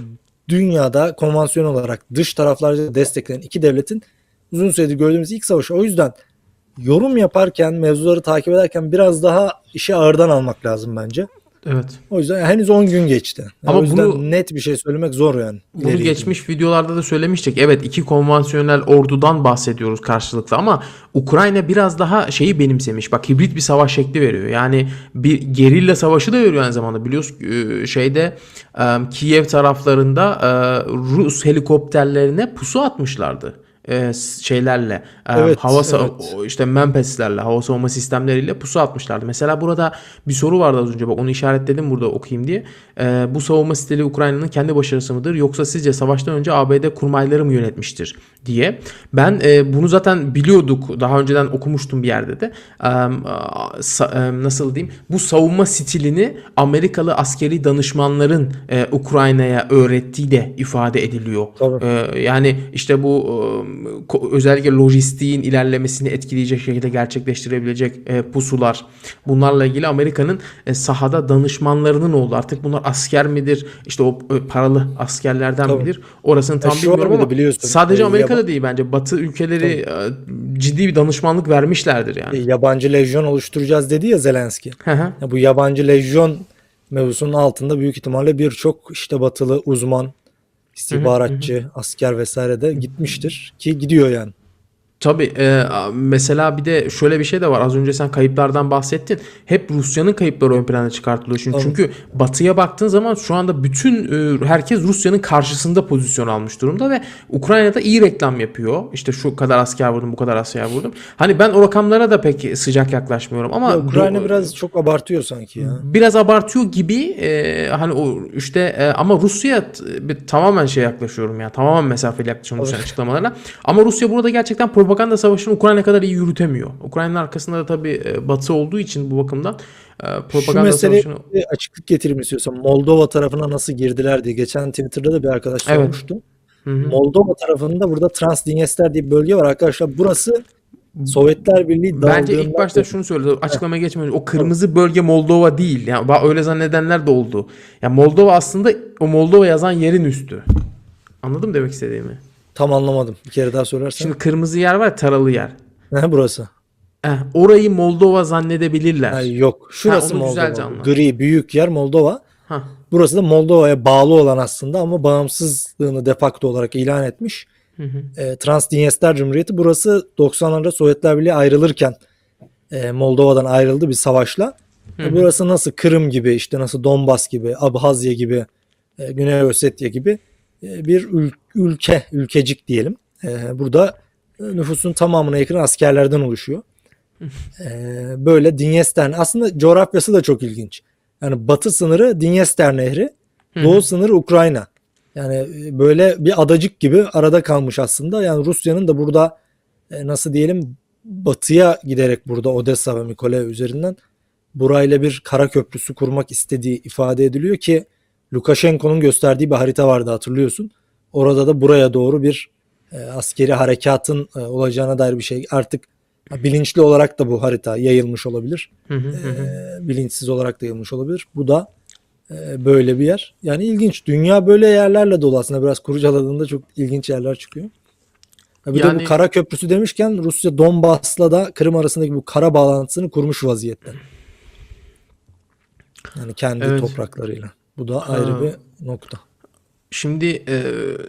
Dünyada konvansiyon olarak dış taraflarca desteklenen iki devletin uzun süredir gördüğümüz ilk savaşı. O yüzden yorum yaparken, mevzuları takip ederken biraz daha işi ağırdan almak lazım bence. Evet. O yüzden henüz 10 gün geçti. Ama o yüzden bunu- net bir şey söylemek zor yani. Bunu geçmiş videolarda da söylemiştik. Evet iki konvansiyonel ordudan bahsediyoruz karşılıklı ama Ukrayna biraz daha şeyi benimsemiş. Bak hibrit bir savaş şekli veriyor. Yani bir gerilla savaşı da veriyor aynı zamanda. Biliyorsun e, şeyde e, Kiev taraflarında e, Rus helikopterlerine pusu atmışlardı. E, şeylerle e, Evet, hava evet. işte Mempeslerle hava savunma sistemleriyle pusu atmışlardı. Mesela burada bir soru vardı az önce bak onu işaretledim burada okuyayım diye. Ee, bu savunma stili Ukrayna'nın kendi başarısı mıdır yoksa sizce savaştan önce ABD kurmayları mı yönetmiştir diye. Ben e, bunu zaten biliyorduk daha önceden okumuştum bir yerde de. Sa- e, nasıl diyeyim bu savunma stilini Amerikalı askeri danışmanların e, Ukrayna'ya öğrettiği de ifade ediliyor. Tabii. Ee, yani işte bu e, özellikle lojistiğin ilerlemesini etkileyecek şekilde gerçekleştirebilecek e, pusular. Bunlarla ilgili Amerika'nın e, sahada danışmanlarının oldu. Artık bunlar asker midir? İşte o e, paralı askerlerden Tabii. midir? Orasını tam var bilmiyorum ama biliyorsun, sadece e, Yaba- değil bence. Batı ülkeleri e, ciddi bir danışmanlık vermişlerdir yani. E, yabancı lejyon oluşturacağız dedi ya Zelenski. Hı hı. Ya bu yabancı lejyon mevzusunun altında büyük ihtimalle birçok işte batılı uzman, istihbaratçı, asker vesaire de gitmiştir ki gidiyor yani. Tabii e, mesela bir de şöyle bir şey de var. Az önce sen kayıplardan bahsettin. Hep Rusya'nın kayıpları ön plana çıkartılıyor. Tabii. çünkü batıya baktığın zaman şu anda bütün e, herkes Rusya'nın karşısında pozisyon almış durumda ve Ukrayna'da iyi reklam yapıyor. İşte şu kadar asker vurdum, bu kadar asker vurdum. Hani ben o rakamlara da pek sıcak yaklaşmıyorum ama Ya Ukrayna do- biraz çok abartıyor sanki ya. biraz abartıyor gibi e, hani o işte e, ama Rusya t- bir- tamamen şey yaklaşıyorum ya tamamen mesafeli yaklaşıyorum Rusya'nın açıklamalarına ama Rusya burada gerçekten propaganda savaşını Ukrayna kadar iyi yürütemiyor. Ukrayna'nın arkasında da tabii e, batı olduğu için bu bakımdan e, Şu propaganda meseleye savaşını açıklık getireyim istiyorsan. Moldova tarafına nasıl girdiler diye. Geçen Twitter'da da bir arkadaş Evet. sormuştu. Hı hı. Moldova tarafında burada Transdniester diye bir bölge var arkadaşlar. Burası Sovyetler Birliği Bence ilk başta şunu söyledi. Açıklamaya geçmeden o kırmızı bölge Moldova değil. Yani öyle zannedenler de oldu. Ya Moldova aslında o Moldova yazan yerin üstü. Anladın mı demek istediğimi? Tam anlamadım. Bir kere daha söylersen. Şimdi kırmızı yer var taralı yer. Ne burası? Eh, orayı Moldova zannedebilirler. Ha, yok. Şurası güzelce Moldova. Gri büyük yer Moldova. Hah. Burası da Moldova'ya bağlı olan aslında ama bağımsızlığını de facto olarak ilan etmiş. Hı hı. E, Transdniester Cumhuriyeti. Burası 90'larda Sovyetler Birliği ayrılırken e, Moldova'dan ayrıldı bir savaşla. E, burası nasıl Kırım gibi işte nasıl Donbas gibi Abhazya gibi e, Güney Ossetya gibi bir ül- ülke ülkecik diyelim. E, burada e, nüfusun tamamına yakın askerlerden oluşuyor. E, böyle Dinyester aslında coğrafyası da çok ilginç. Yani batı sınırı Dinyester Nehri, doğu sınırı Ukrayna. Yani e, böyle bir adacık gibi arada kalmış aslında. Yani Rusya'nın da burada e, nasıl diyelim batıya giderek burada Odessa ve Mykolaiv üzerinden burayla bir kara köprüsü kurmak istediği ifade ediliyor ki Lukashenko'nun gösterdiği bir harita vardı hatırlıyorsun. Orada da buraya doğru bir e, askeri harekatın e, olacağına dair bir şey artık bilinçli olarak da bu harita yayılmış olabilir. Hı hı hı hı. E, bilinçsiz olarak da yayılmış olabilir. Bu da e, böyle bir yer. Yani ilginç. Dünya böyle yerlerle dolu aslında. Biraz kurcaladığında çok ilginç yerler çıkıyor. Bir de Yani- bu kara köprüsü demişken Rusya Donbas'la da Kırım arasındaki bu kara bağlantısını kurmuş vaziyette. Yani kendi Evet. topraklarıyla. Bu da ayrı bir nokta. Şimdi e,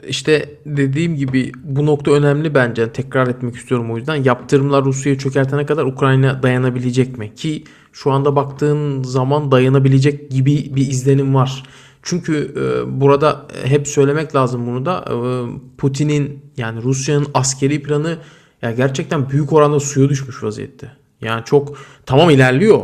işte dediğim gibi bu nokta önemli bence. Tekrar etmek istiyorum o yüzden. Yaptırımlar Rusya'yı çökertene kadar Ukrayna dayanabilecek mi? Ki şu anda baktığın zaman dayanabilecek gibi bir izlenim var. Çünkü e, burada hep söylemek lazım bunu da e, Putin'in yani Rusya'nın askeri planı ya gerçekten büyük oranda suya düşmüş vaziyette. Yani çok tamam ilerliyor.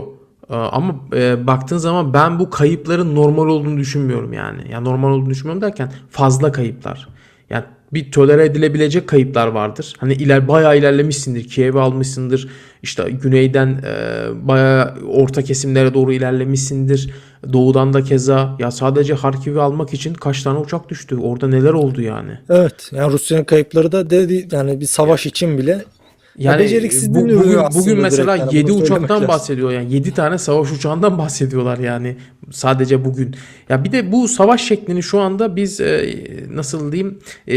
Ee, Ama e, baktığın zaman ben bu kayıpların normal olduğunu düşünmüyorum yani. Yani normal olduğunu düşünmüyorum derken fazla kayıplar. Yani bir tolere edilebilecek kayıplar vardır. Hani iler bayağı ilerlemişsindir. Kiev'i almışsındır. İşte güneyden e, bayağı orta kesimlere doğru ilerlemişsindir. Doğudan da keza. Ya sadece Harkiv'i almak için kaç tane uçak düştü? Orada neler oldu yani? Evet. Yani Rusya'nın kayıpları da dedi yani bir savaş için bile Yani beceriksizliğini bu- bugün, bugün mesela direkt yani, 7 bunu söylemek uçaktan lazım. bahsediyor yani 7 tane savaş uçağından bahsediyorlar yani sadece bugün. Ya bir de bu savaş şeklini şu anda biz e, nasıl diyeyim e,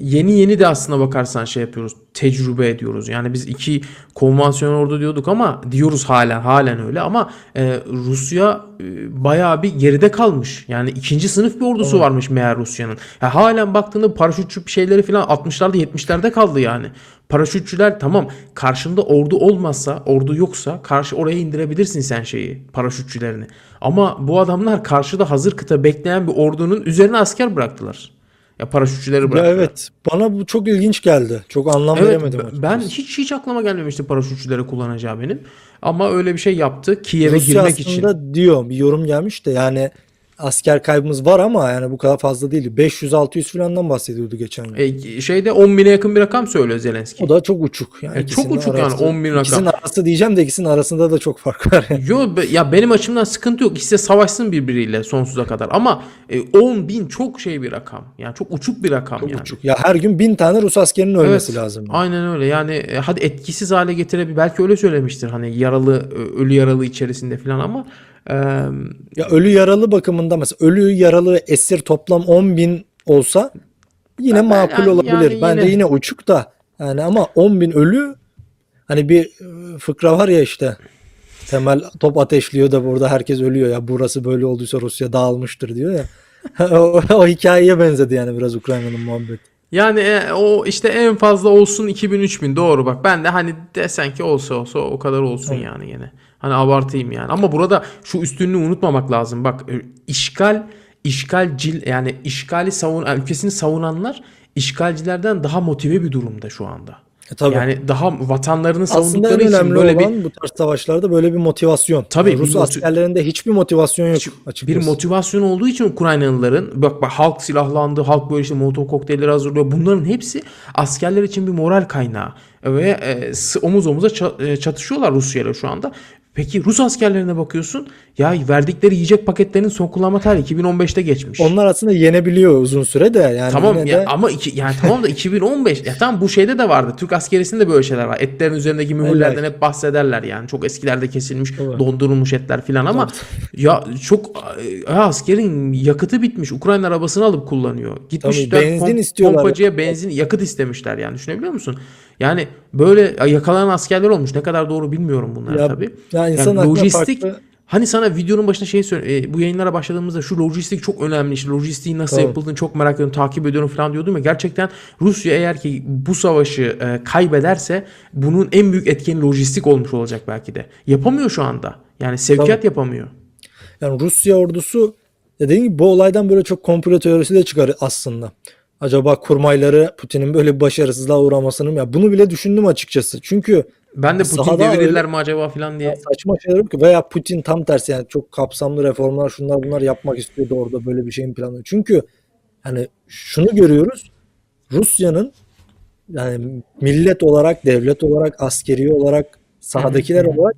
yeni yeni de aslına bakarsan şey yapıyoruz tecrübe ediyoruz. Yani biz iki konvansiyonel ordu diyorduk ama diyoruz halen halen öyle ama e, Rusya e, bayağı bir geride kalmış. Yani ikinci sınıf bir ordusu varmış meğer Rusya'nın. Ya halen baktığında paraşütçü şeyleri falan 60'larda 70'lerde kaldı yani. Paraşütçüler tamam karşında ordu olmazsa ordu yoksa karşı oraya indirebilirsin sen şeyi paraşütçülerini. Ama bu adamlar karşıda hazır kıta bekleyen bir ordunun üzerine asker bıraktılar. Ya paraşütçüleri Ya bıraktılar. evet. Bana bu çok ilginç geldi. Çok anlam Evet, veremedim. açıkçası. ben hiç hiç aklıma gelmemişti paraşütçüleri kullanacağı benim. Ama öyle bir şey yaptı Kiev'e Rusya girmek için. aslında diyor bir yorum gelmiş de yani asker kaybımız var ama yani bu kadar fazla değil. 500-600 falandan bahsediyordu geçen gün. E, şeyde 10 bine yakın bir rakam söylüyor Zelenski. O da çok uçuk. Yani E, çok uçuk yani, arası- 10 bin rakam. İkisinin arası diyeceğim de ikisinin arasında da çok fark var. Yani. Yo ya benim açımdan sıkıntı yok. İkisi de savaşsın birbiriyle sonsuza kadar. Ama e, 10 bin çok şey bir rakam. Yani çok uçuk bir rakam Çok yani. uçuk. Ya her gün bin tane Rus askerinin ölmesi Evet, lazım. Aynen öyle. Yani e, hadi etkisiz hale getirebilir. Belki öyle söylemiştir. Hani yaralı, ö- ölü yaralı içerisinde falan ama e, Ya ölü yaralı bakımında mesela ölü yaralı esir toplam 10 bin olsa yine Ben- makul yani- olabilir. yani Bence yine- yine uçuk da yani ama 10 bin ölü hani bir fıkra var ya işte Temel top ateşliyor da burada herkes ölüyor ya burası böyle olduysa Rusya dağılmıştır diyor ya. o, o hikayeye benzedi yani biraz Ukrayna'nın muhabbeti. yani e, o işte en fazla olsun 2000-3000 doğru bak. Ben de hani desen ki olsa olsa o kadar olsun yani yine. Hani abartayım yani. Ama burada şu üstünlüğü unutmamak lazım. Bak e, işgal işgalcil yani işgali savun yani ülkesini savunanlar işgalcilerden daha motive bir durumda şu anda. E, tabii. Yani daha vatanlarını Aslında savundukları en için önemli böyle bir bu tarz savaşlarda böyle bir motivasyon. Tabii, Yani Rus bir askerlerinde hiçbir motivasyon yok açıkçası. bir motivasyon olduğu için Ukraynalıların bak, bak halk silahlandı, halk böyle işte molotov kokteylleri hazırlıyor. Bunların hepsi askerler için bir moral kaynağı ve e, omuz omuza e, çatışıyorlar Rusya ile şu anda. Peki Rus askerlerine bakıyorsun. Ya verdikleri yiyecek paketlerinin son kullanma tarihi 2015'te geçmiş. Onlar aslında yenebiliyor uzun süre de yani Tamam ya de ama iki, yani tamam da 2015 ya tamam bu şeyde de vardı. Türk askerisinde de böyle şeyler var. Etlerin üzerindeki mühürlerden hep bahsederler yani. Çok eskilerde kesilmiş, Evet. dondurulmuş etler filan ama ya çok ya askerin yakıtı bitmiş. Ukrayna arabasını alıp kullanıyor. Gitmişler Tabii, benzin pomp- istiyorlar. pompacıya benzin yakıt istemişler yani düşünebiliyor musun? Yani böyle yakalanan askerler olmuş. Ne kadar doğru bilmiyorum bunları Ya- tabii. ya insan aklına lojistik farklı- Hani sana videonun başında şey söyle, e, bu yayınlara başladığımızda şu lojistik çok önemli. İşte lojistiğin nasıl Tamam. yapıldığını çok merak ediyorum, takip ediyorum falan diyordum ya. Gerçekten Rusya eğer ki bu savaşı e, kaybederse bunun en büyük etkeni lojistik olmuş olacak belki de. Yapamıyor şu anda. Yani sevkiyat yapamıyor. Yani Rusya ordusu dediğim gibi bu olaydan böyle çok komplo teorisi de çıkar aslında. Acaba kurmayları Putin'in böyle bir başarısızlığa uğramasını mı? Ya bunu bile düşündüm açıkçası. Çünkü Ben de Putin devirirler mi acaba falan diye. saçma şeyler ki veya Putin tam tersi yani çok kapsamlı reformlar şunlar bunlar yapmak istiyordu orada böyle bir şeyin planı. Çünkü hani şunu görüyoruz. Rusya'nın yani millet olarak, devlet olarak, askeri olarak, sahadakiler olarak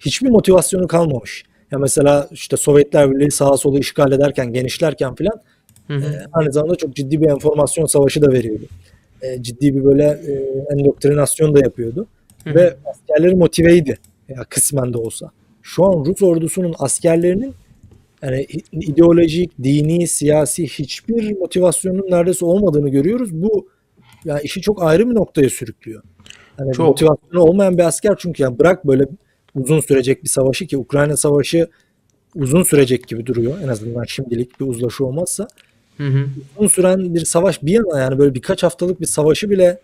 hiçbir motivasyonu kalmamış. Ya mesela işte Sovyetler Birliği sağa sola işgal ederken, genişlerken filan Hı hı. e, aynı zamanda çok ciddi bir enformasyon savaşı da veriyordu. E, ciddi bir böyle e, endoktrinasyon da yapıyordu. Hı hı. Ve askerleri motiveydi. Ya kısmen de olsa. Şu an Rus ordusunun askerlerinin yani ideolojik, dini, siyasi hiçbir motivasyonun neredeyse olmadığını görüyoruz. Bu yani işi çok ayrı bir noktaya sürüklüyor. Yani Çok. motivasyonu olmayan bir asker çünkü yani bırak böyle uzun sürecek bir savaşı ki Ukrayna savaşı uzun sürecek gibi duruyor. En azından şimdilik bir uzlaşı olmazsa. Hı hı. Uzun süren bir savaş bir yana yani böyle birkaç haftalık bir savaşı bile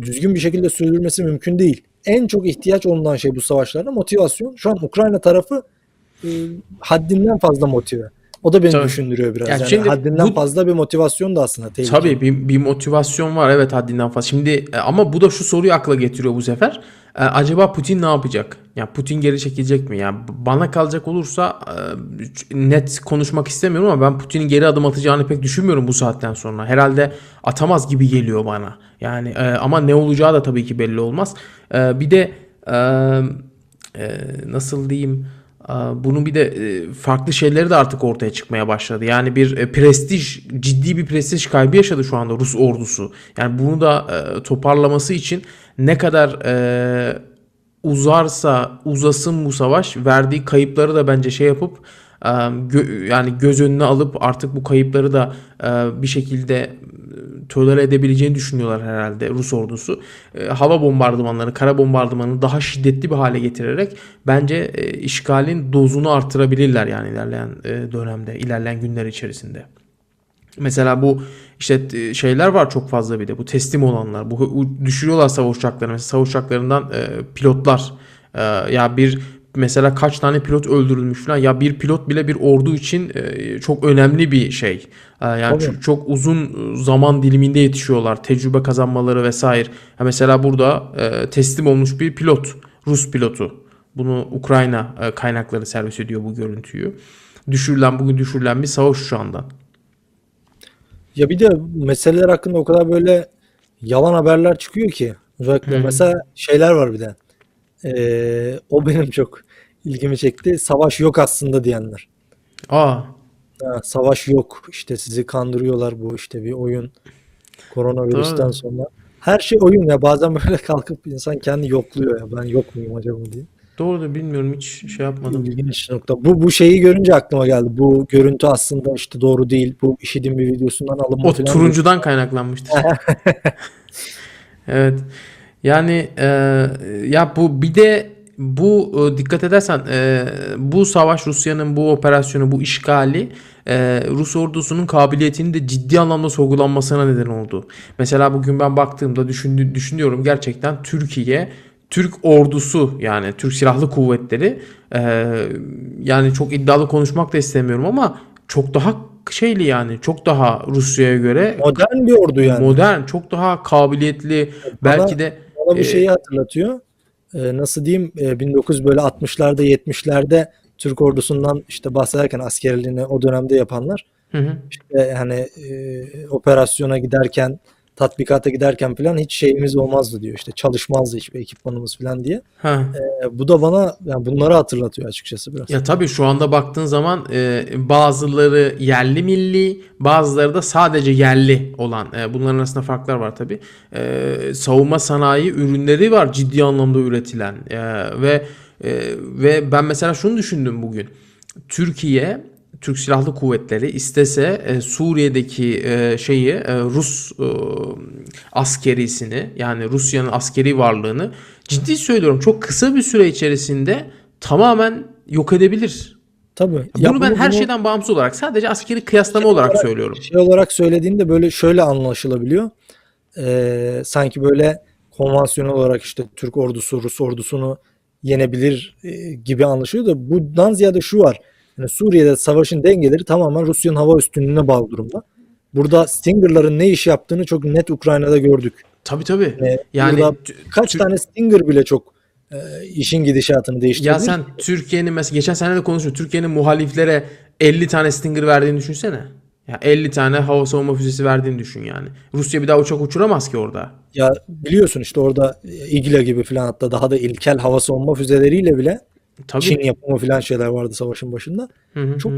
düzgün bir şekilde sürdürmesi mümkün değil. En çok ihtiyaç olunan şey bu savaşlarda motivasyon. Şu an Ukrayna tarafı e, haddinden fazla motive. O da beni Tabii. düşündürüyor biraz. Ya yani şimdi haddinden bu- fazla bir motivasyon da aslında tehlikeli. Tabii bir, bir motivasyon var evet haddinden fazla. Şimdi e, ama bu da şu soruyu akla getiriyor bu sefer. E, acaba Putin ne yapacak? Ya Putin geri çekilecek mi? Yani bana kalacak olursa e, net konuşmak istemiyorum ama ben Putin'in geri adım atacağını pek düşünmüyorum bu saatten sonra. Herhalde atamaz gibi geliyor bana. Yani e, ama ne olacağı da tabii ki belli olmaz. E, bir de e, e, nasıl diyeyim? Bunun bir de e, farklı şeyleri de artık ortaya çıkmaya başladı. Yani bir e, prestij, ciddi bir prestij kaybı yaşadı şu anda Rus ordusu. Yani bunu da e, toparlaması için ne kadar uzarsa uzasın bu savaş verdiği kayıpları da bence şey yapıp yani göz önüne alıp artık bu kayıpları da bir şekilde tolere edebileceğini düşünüyorlar herhalde Rus ordusu. E, hava bombardımanları, kara bombardımanını daha şiddetli bir hale getirerek bence e, işgalin dozunu artırabilirler yani ilerleyen e, dönemde, ilerleyen günler içerisinde. Mesela bu işte şeyler var çok fazla bir de bu teslim olanlar. Bu düşürüyorlar savaş uçaklarını. Mesela savaş uçaklarından e, pilotlar e, ya bir mesela kaç tane pilot öldürülmüş falan ya bir pilot bile bir ordu için e, çok önemli bir şey. E, yani Tabii. çok, çok uzun zaman diliminde yetişiyorlar. Tecrübe kazanmaları vesaire. Ya mesela burada e, teslim olmuş bir pilot, Rus pilotu. Bunu Ukrayna e, kaynakları servis ediyor bu görüntüyü. Düşürülen bugün düşürülen bir savaş uçağından. Ya bir de meseleler hakkında o kadar böyle yalan haberler çıkıyor ki. Özellikle Hı. mesela şeyler var bir de. Ee, o benim çok ilgimi çekti. Savaş yok aslında diyenler. Aa, Ha, savaş yok. İşte sizi kandırıyorlar bu işte bir oyun. Koronavirüsten Doğru. sonra. Her şey oyun ya. Bazen böyle kalkıp insan kendi yokluyor ya. Ben yok muyum acaba diye. doğru bilmiyorum hiç şey yapmadım. İlginç nokta. Bu bu şeyi görünce aklıma geldi. Bu görüntü aslında işte doğru değil. Bu işidin bir videosundan alınma O turuncudan kaynaklanmıştır. Evet. Yani e, ya bu bir de bu e, dikkat edersen e, bu savaş Rusya'nın bu operasyonu bu işgali e, Rus ordusunun kabiliyetinin de ciddi anlamda sorgulanmasına neden oldu. Mesela bugün ben baktığımda düşündü, düşünüyorum gerçekten Türkiye Türk ordusu yani Türk Silahlı Kuvvetleri e, yani çok iddialı konuşmak da istemiyorum ama çok daha şeyli yani çok daha Rusya'ya göre Modern bir ordu yani. modern, çok daha kabiliyetli, belki de Bana bu e, şeyi hatırlatıyor. Ee, nasıl diyeyim? Ee, 19 böyle 60'larda 70'lerde Türk ordusundan işte bahsederken askerliğini o dönemde yapanlar Hı hı. işte yani e, operasyona giderken tatbikata giderken falan hiç şeyimiz olmazdı diyor. İşte çalışmazdı hiçbir ekipmanımız falan diye. Ha. E, bu da bana yani bunları hatırlatıyor açıkçası biraz. Ya tabii şu anda baktığın zaman e, bazıları yerli milli, bazıları da sadece yerli olan. e, bunların arasında farklar var tabii. E, savunma sanayi ürünleri var ciddi anlamda üretilen E, ve e, ve ben mesela şunu düşündüm bugün. Türkiye Türk Silahlı Kuvvetleri istese e, Suriye'deki e, şeyi e, Rus e, askerisini yani Rusya'nın askeri varlığını ciddi söylüyorum çok kısa bir süre içerisinde tamamen yok edebilir. Tabii. Bunu Ya ben her bunu şeyden bağımsız olarak sadece askeri kıyaslama olarak söylüyorum. şey olarak söylediğinde böyle şöyle anlaşılabiliyor. Ee, sanki böyle konvansiyonel olarak işte Türk ordusu Rus ordusunu yenebilir e, gibi anlaşılıyor da bundan ziyade şu var. Yani Suriye'de savaşın dengeleri tamamen Rusya'nın hava üstünlüğüne bağlı durumda. Burada Stinger'ların ne iş yaptığını çok net Ukrayna'da gördük. Tabii tabii. Ee, Yani burada kaç tane Stinger bile çok e, işin gidişatını değiştirdi. ya sen Türkiye'nin mesela geçen sene de konuştuk. Türkiye'nin muhaliflere 50 tane Stinger verdiğini düşünsene. Ya 50 tane hava savunma füzesi verdiğini düşün yani. Rusya bir daha uçak uçuramaz ki orada. Ya biliyorsun işte orada İGLA gibi falan hatta daha da ilkel hava savunma füzeleriyle bile Tabii. Çin yapımı falan şeyler vardı savaşın başında. Hı hı, Çok hı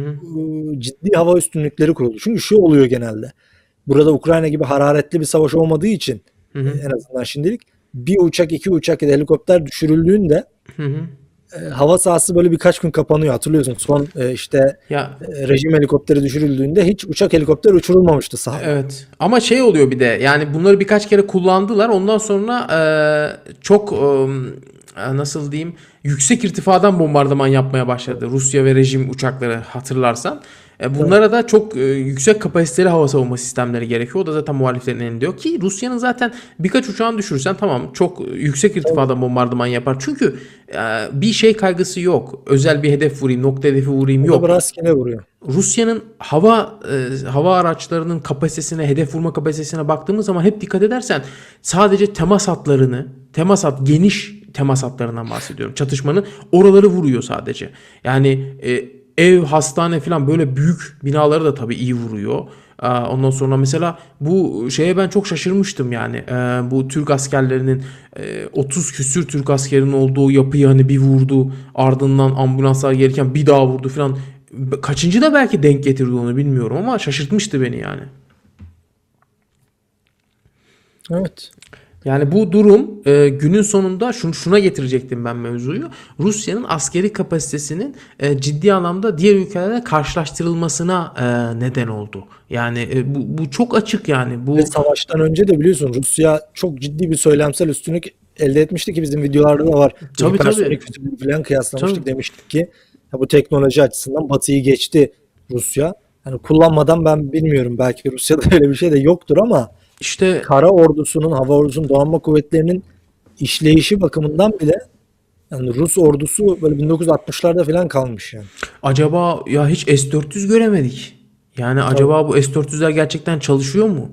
e, ciddi hava üstünlükleri kuruldu. Çünkü şu oluyor genelde. Burada Ukrayna gibi hararetli bir savaş olmadığı için Hı hı. e, en azından şimdilik bir uçak, iki uçak ya da helikopter düşürüldüğünde Hı hı. e, hava sahası böyle birkaç gün kapanıyor. Hatırlıyorsun son e, işte Ya e, rejim helikopteri düşürüldüğünde hiç uçak helikopter uçurulmamıştı sahaya. Evet. Ama şey oluyor bir de yani bunları birkaç kere kullandılar. Ondan sonra e, çok e, nasıl diyeyim yüksek irtifadan bombardıman yapmaya başladı. Rusya ve rejim uçakları hatırlarsan. E, bunlara da çok e, yüksek kapasiteli hava savunma sistemleri gerekiyor. O da zaten muhaliflerin elinde yok ki Rusya'nın zaten birkaç uçağını düşürsen tamam çok yüksek irtifada bombardıman yapar. Çünkü e, bir şey kaygısı yok. Özel bir hedef vurayım, nokta hedefi vurayım Yok. yok. rastgele vuruyor. Rusya'nın hava e, hava araçlarının kapasitesine, hedef vurma kapasitesine baktığımız zaman hep dikkat edersen sadece temas hatlarını, temas hat geniş temas hatlarından bahsediyorum. Çatışmanın oraları vuruyor sadece. Yani e, ev, hastane falan böyle büyük binaları da tabii iyi vuruyor. Aa, Ondan sonra mesela bu şeye ben çok şaşırmıştım yani. Ee, bu Türk askerlerinin e, 30 küsür Türk askerinin olduğu yapıyı hani bir vurdu. Ardından ambulanslar gelirken bir daha vurdu falan. Kaçıncı da belki denk getirdi onu bilmiyorum ama şaşırtmıştı beni yani. Evet. Yani bu durum e, günün sonunda şunu şuna getirecektim ben mevzuyu. Rusya'nın askeri kapasitesinin e, ciddi anlamda diğer ülkelerle karşılaştırılmasına e, neden oldu. Yani e, bu, bu çok açık yani. Bu Ve savaştan önce de biliyorsun Rusya çok ciddi bir söylemsel üstünlük elde etmişti ki bizim videolarda da var. Tabii, tabii. falan kıyaslamıştık Tabii. demiştik ki ya bu teknoloji açısından Batı'yı geçti Rusya. Yani kullanmadan ben bilmiyorum belki Rusya'da öyle bir şey de yoktur ama işte kara ordusunun, hava ordusunun, donanma kuvvetlerinin işleyişi bakımından bile yani Rus ordusu böyle 1960'larda falan kalmış yani. acaba ya hiç S400 göremedik. Yani acaba bu S400'ler gerçekten çalışıyor mu?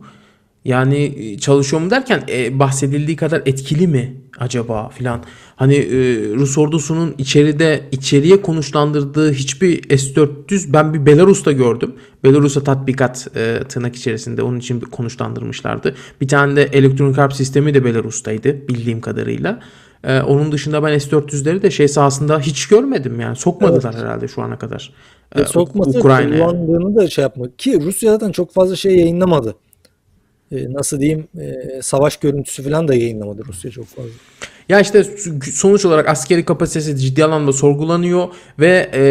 Yani e, çalışıyor mu derken e, bahsedildiği kadar etkili mi acaba filan. Hani e, Rus ordusunun içeride içeriye konuşlandırdığı hiçbir S400 ben bir Belarus'ta gördüm. Belarus'a tatbikat e, tırnak içerisinde onun için konuşlandırmışlardı. Bir tane de elektronik harp sistemi de Belarus'taydı bildiğim kadarıyla. E, onun dışında ben S400'leri de şey sahasında hiç görmedim yani sokmadılar herhalde şu ana kadar. E, Ve sokması Ukrayna'ya. kullandığını da şey yapmak ki Rusya zaten çok fazla şey yayınlamadı. Ee, nasıl diyeyim e, savaş görüntüsü falan da yayınlamadı Rusya çok fazla. Ya işte sonuç olarak askeri kapasitesi ciddi anlamda sorgulanıyor ve e,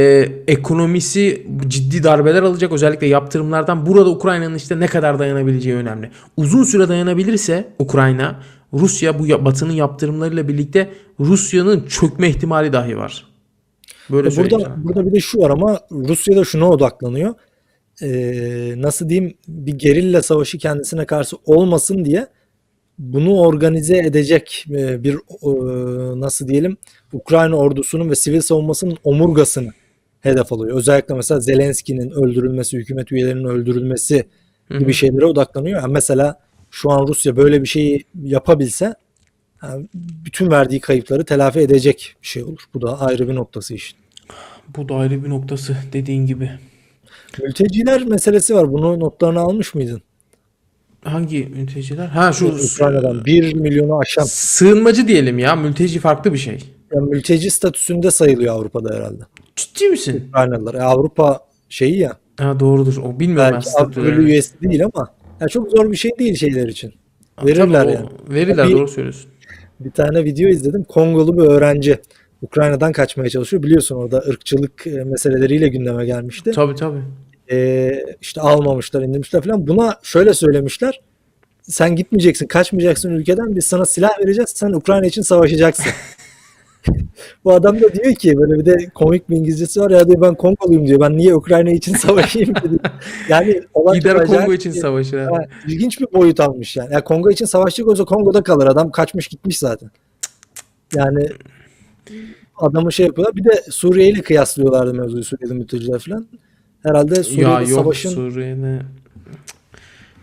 ekonomisi ciddi darbeler alacak özellikle yaptırımlardan. Burada Ukrayna'nın işte ne kadar dayanabileceği önemli. Uzun süre dayanabilirse Ukrayna Rusya bu Batı'nın yaptırımlarıyla birlikte Rusya'nın çökme ihtimali dahi var. Böyle söyleyeyim Burada burada bir de şu var ama Rusya da şuna odaklanıyor. Ee, nasıl diyeyim bir gerilla savaşı kendisine karşı olmasın diye bunu organize edecek e, bir e, nasıl diyelim Ukrayna ordusunun ve sivil savunmasının omurgasını hedef alıyor. Özellikle mesela Zelenski'nin öldürülmesi, hükümet üyelerinin öldürülmesi gibi şeylere odaklanıyor. Yani mesela şu an Rusya böyle bir şeyi yapabilse yani bütün verdiği kayıpları telafi edecek bir şey olur. Bu da ayrı bir noktası işin. Bu da ayrı bir noktası dediğin gibi. Mülteciler meselesi var. Bunu notlarını almış mıydın? Hangi mülteciler? Ha şu Ukrayna'dan 1 milyonu aşan sığınmacı diyelim ya. Mülteci farklı bir şey. yani mülteci statüsünde sayılıyor Avrupa'da herhalde. Ciddi misin? Ukraynalılar. E, Avrupa şeyi ya. Ha doğrudur. O bilmiyorum ben Belki Avrupa statülerini. Birliği üyesi değil ama ya çok zor bir şey değil şeyler için. Ha, Verirler tabii o- yani. Verirler Bir- doğru söylüyorsun. Bir tane video izledim. Kongolu bir öğrenci Ukrayna'dan kaçmaya çalışıyor. Biliyorsun orada ırkçılık e, meseleleriyle gündeme gelmişti. Tabii tabii. e, işte almamışlar, indirmişler falan. Buna şöyle söylemişler. Sen gitmeyeceksin, kaçmayacaksın ülkeden. Biz sana silah vereceğiz. Sen Ukrayna için savaşacaksın. Bu adam da diyor ki böyle bir de komik bir İngilizcesi var ya diyor ben Kongoluyum diyor. Ben niye Ukrayna için savaşayım diyor. Yani Gider Kongo için bir- savaşır. Ha, ilginç bir boyut almış yani. Ya Kongo için savaşacak olsa Kongo'da kalır. Adam kaçmış gitmiş zaten. Yani adamı şey yapıyorlar. Bir de Suriye ile kıyaslıyorlardı mevzuyu Suriyeli mülteciler falan. Herhalde Ya Suriye'de yok savaşın Suriye'de.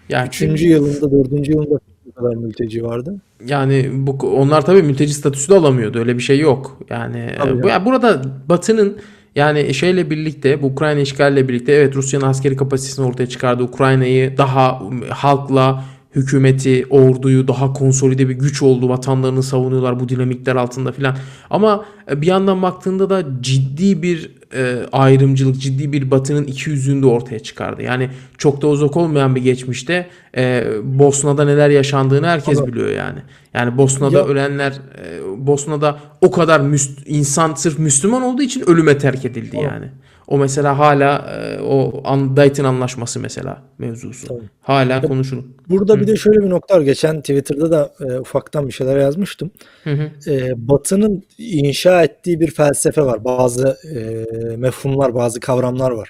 Ya 3. yılında, 4. yılında kadar mülteci vardı. Yani bu onlar tabii mülteci statüsü de alamıyordu. Öyle bir şey yok. Yani Tabii e, bu, ya burada Batı'nın yani şeyle birlikte bu Ukrayna işgalle birlikte evet Rusya'nın askeri kapasitesini ortaya çıkardı. Ukrayna'yı daha halkla hükümeti, orduyu daha konsolide bir güç oldu. Vatanlarını savunuyorlar bu dinamikler altında filan. Ama e, bir yandan baktığında da ciddi bir e, ayrımcılık, ciddi bir batının iki yüzünü de ortaya çıkardı. Yani çok da uzak olmayan bir geçmişte e, Bosna'da neler yaşandığını herkes Ama- biliyor yani. Yani Bosna'da Ya- ölenler, e, Bosna'da o kadar müst- insan sırf Müslüman olduğu için ölüme terk edildi yani. O mesela hala e, o an, Dayton anlaşması mesela mevzusu. Tabii. Hala konuşulur. Burada bir de şöyle bir nokta var. Geçen Twitter'da da e, ufaktan bir şeyler yazmıştım. Hı hı. E, Batı'nın inşa ettiği bir felsefe var. Bazı e, mefhumlar, bazı kavramlar var.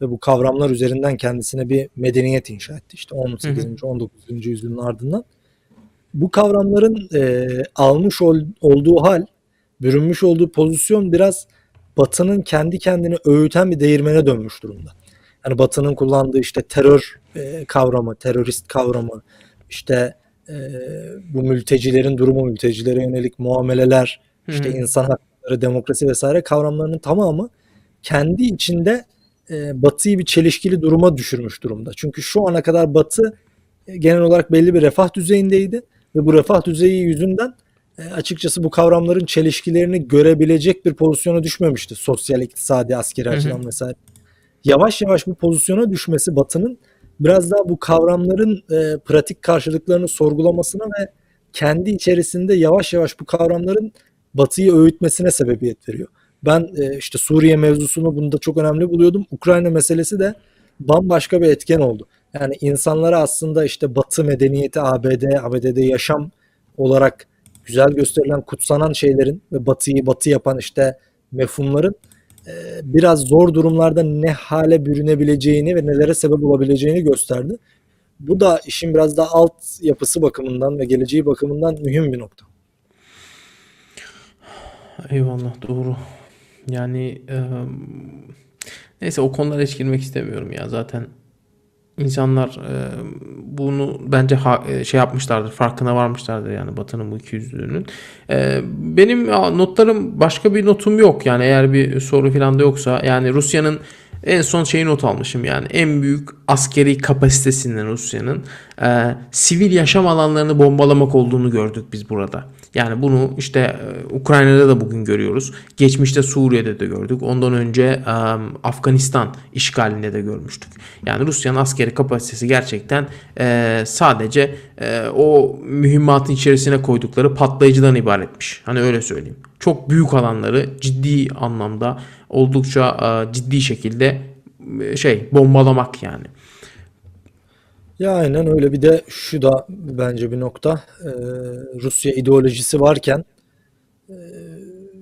ve bu kavramlar üzerinden kendisine bir medeniyet inşa etti. İşte Hı 18. hı. 19. yüzyılın ardından. Bu kavramların e, almış ol- olduğu hal, bürünmüş olduğu pozisyon biraz Batı'nın kendi kendini öğüten bir değirmene dönmüş durumda. Yani Batı'nın kullandığı işte terör e, kavramı, terörist kavramı, işte e, bu mültecilerin durumu, mültecilere yönelik muameleler, Hı işte insan hakları, demokrasi vesaire kavramlarının tamamı kendi içinde e, Batı'yı bir çelişkili duruma düşürmüş durumda. Çünkü şu ana kadar Batı e, genel olarak belli bir refah düzeyindeydi ve bu refah düzeyi yüzünden açıkçası bu kavramların çelişkilerini görebilecek bir pozisyona düşmemişti. Sosyal, iktisadi, askeri Hı hı. açıdan vesaire. Yavaş yavaş bu pozisyona düşmesi Batı'nın biraz daha bu kavramların e, pratik karşılıklarını sorgulamasına ve kendi içerisinde yavaş yavaş bu kavramların Batı'yı öğütmesine sebebiyet veriyor. Ben e, işte Suriye mevzusunu bunda çok önemli buluyordum. Ukrayna meselesi de bambaşka bir etken oldu. Yani insanlara aslında işte Batı medeniyeti, ABD, ABD'de yaşam olarak güzel gösterilen, kutsanan şeylerin ve Batı'yı Batı yapan işte mefhumların e, biraz zor durumlarda ne hale bürünebileceğini ve nelere sebep olabileceğini gösterdi. Bu da işin biraz daha alt yapısı bakımından ve geleceği bakımından mühim bir nokta. Eyvallah doğru. Yani eee, neyse o konulara hiç girmek istemiyorum ya. Zaten insanlar eee, bunu bence e, şey yapmışlardır, farkına varmışlardır yani Batı'nın bu ikiyüzlülüğünün. Eee, benim ya, notlarım başka bir notum yok yani eğer bir soru falan da yoksa yani Rusya'nın en son şeyi not almışım yani en büyük askeri kapasitesinin Rusya'nın eee, sivil yaşam alanlarını bombalamak olduğunu gördük biz burada. Yani bunu işte e, Ukrayna'da da bugün görüyoruz. Geçmişte Suriye'de de gördük. Ondan önce e, Afganistan işgalinde de görmüştük. Yani Rusya'nın askeri kapasitesi gerçekten e, sadece e, o mühimmatın içerisine koydukları patlayıcıdan ibaretmiş. Hani öyle söyleyeyim. Çok büyük alanları ciddi anlamda oldukça e, ciddi şekilde e, şey bombalamak yani. Ya aynen öyle. Bir de şu da bence bir nokta. Ee, Rusya ideolojisi varken e,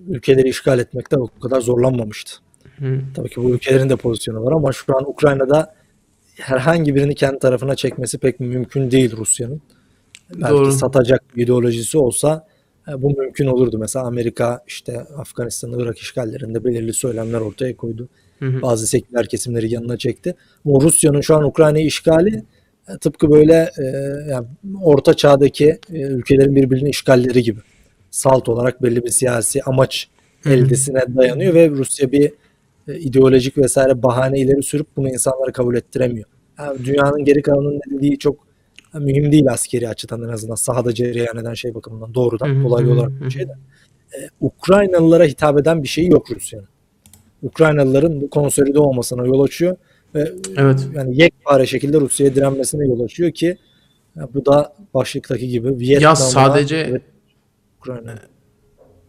ülkeleri işgal etmekte o kadar zorlanmamıştı. Hı. Tabii ki bu ülkelerin de pozisyonu var ama şu an Ukrayna'da herhangi birini kendi tarafına çekmesi pek mümkün değil Rusya'nın. Belki Doğru. satacak bir ideolojisi olsa bu mümkün olurdu. Mesela Amerika işte Afganistan, Irak işgallerinde belirli söylemler ortaya koydu. Hı hı. Bazı seküler kesimleri yanına çekti. Ama Rusya'nın şu an Ukrayna'yı işgali e, tıpkı böyle e, yani orta çağdaki e, ülkelerin birbirini işgalleri gibi. Salt olarak belli bir siyasi amaç Hı hı. eldesine dayanıyor ve Rusya bir e, ideolojik vesaire bahane ileri sürüp bunu insanlara kabul ettiremiyor. Yani dünyanın geri kalanının ne dediği çok e, mühim değil askeri açıdan en azından sahada cereyan eden şey bakımından doğrudan dolaylı olarak bir şey de. E, Ukraynalılara hitap eden bir şey yok Rusya'nın. Ukraynalıların bu konsolide olmasına yol açıyor ve Evet. yani yekpare şekilde Rusya'ya direnmesine yol açıyor ki ya bu da başlıktaki gibi Ya Vietnam'a sadece ve Ukrayna.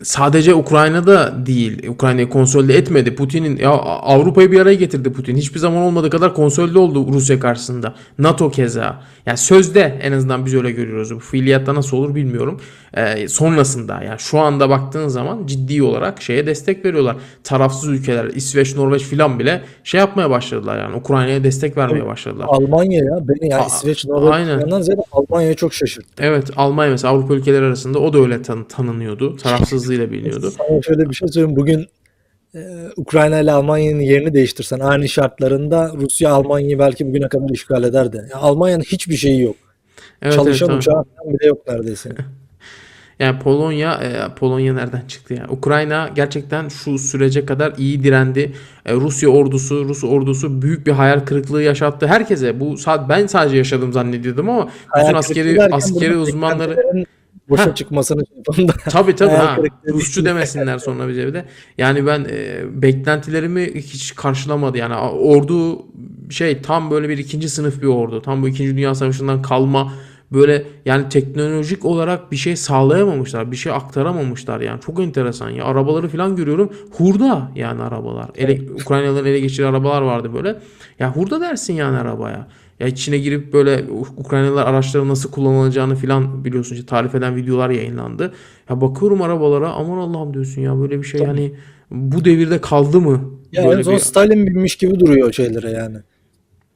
Sadece Ukrayna'da değil. Ukrayna'yı konsolide etmedi. Putin'in ya Avrupa'yı bir araya getirdi Putin. Hiçbir zaman olmadığı kadar konsolide oldu Rusya karşısında. NATO keza. Yani sözde en azından biz öyle görüyoruz. Bu fiiliyatta nasıl olur bilmiyorum. Ee, sonrasında yani şu anda baktığın zaman ciddi olarak şeye destek veriyorlar. Tarafsız ülkeler İsveç, Norveç filan bile şey yapmaya başladılar yani Ukrayna'ya destek vermeye başladılar. Almanya ya beni ya A- İsveç, Norveç ziyade Almanya'ya çok şaşırttı. Evet Almanya mesela Avrupa ülkeleri arasında o da öyle tan- tanınıyordu. Tarafsızlığıyla biliniyordu. Sana şöyle bir şey söyleyeyim. Bugün e, Ukrayna ile Almanya'nın yerini değiştirsen aynı şartlarında Rusya Almanya'yı belki bugüne kadar işgal ederdi. Ya Almanya'nın hiçbir şeyi yok. Evet, Çalışan evet, uçağı bile yok neredeyse. Yani Polonya, e, Polonya nereden çıktı ya? Ukrayna gerçekten şu sürece kadar iyi direndi. E, Rusya ordusu, Rus ordusu büyük bir hayal kırıklığı yaşattı herkese. Bu sa- ben sadece yaşadım zannediyordum ama bütün askeri askeri uzmanları boşa çıkmasını şey yapalım da. Tabii tabii ha. Rusçu demesinler sonra bize bir de. Yani ben e, beklentilerimi hiç karşılamadı. Yani ordu şey tam böyle bir ikinci sınıf bir ordu. Tam bu İkinci Dünya Savaşı'ndan kalma böyle yani teknolojik olarak bir şey sağlayamamışlar. Bir şey aktaramamışlar yani. Çok enteresan ya. Arabaları falan görüyorum. Hurda yani arabalar. Ele, Ukraynalıların ele geçirdiği arabalar vardı böyle. Ya hurda dersin yani arabaya. Ya içine girip böyle Ukraynalılar araçların nasıl kullanılacağını filan biliyorsun işte tarif eden videolar yayınlandı. Ya bakıyorum arabalara aman Allah'ım diyorsun ya böyle bir şey yani bu devirde kaldı mı? Ya Böyle en son bir- Stalin binmiş gibi duruyor şeylere yani.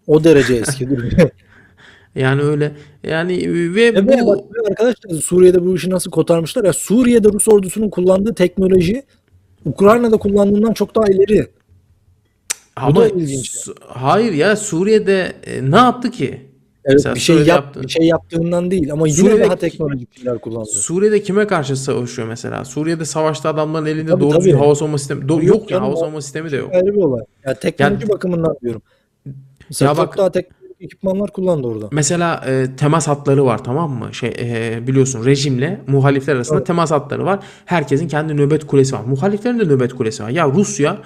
O derece eski duruyor. yani öyle yani ve Ve bu bak arkadaşlar Suriye'de bu işi nasıl kotarmışlar ya Suriye'de Rus ordusunun kullandığı teknoloji Ukrayna'da kullandığından çok daha ileri. Ama da ilginç. Su- hayır ya Suriye'de e, ne yaptı ki? Evet Mesela bir şey Suriye'de yap yaptı. bir şey yaptığından değil ama yine Suriye'de- daha teknolojik şeyler kullandı. Suriye'de kime karşı savaşıyor mesela? Suriye'de savaşta adamların elinde Tabii, doğru tabii. düzgün hava savunma sistemi Do- Yok yok, ya canım, hava o- savunma sistemi de yok. Ayrı bir olay. Ya teknoloji bakımından diyorum. Mesela Ya çok bak- daha teknolojik ekipmanlar kullandı orada. Mesela e, temas hatları var tamam mı? Şey e, biliyorsun rejimle muhalifler arasında Evet. temas hatları var. Herkesin kendi nöbet kulesi var. Muhaliflerin de nöbet kulesi var. Ya Rusya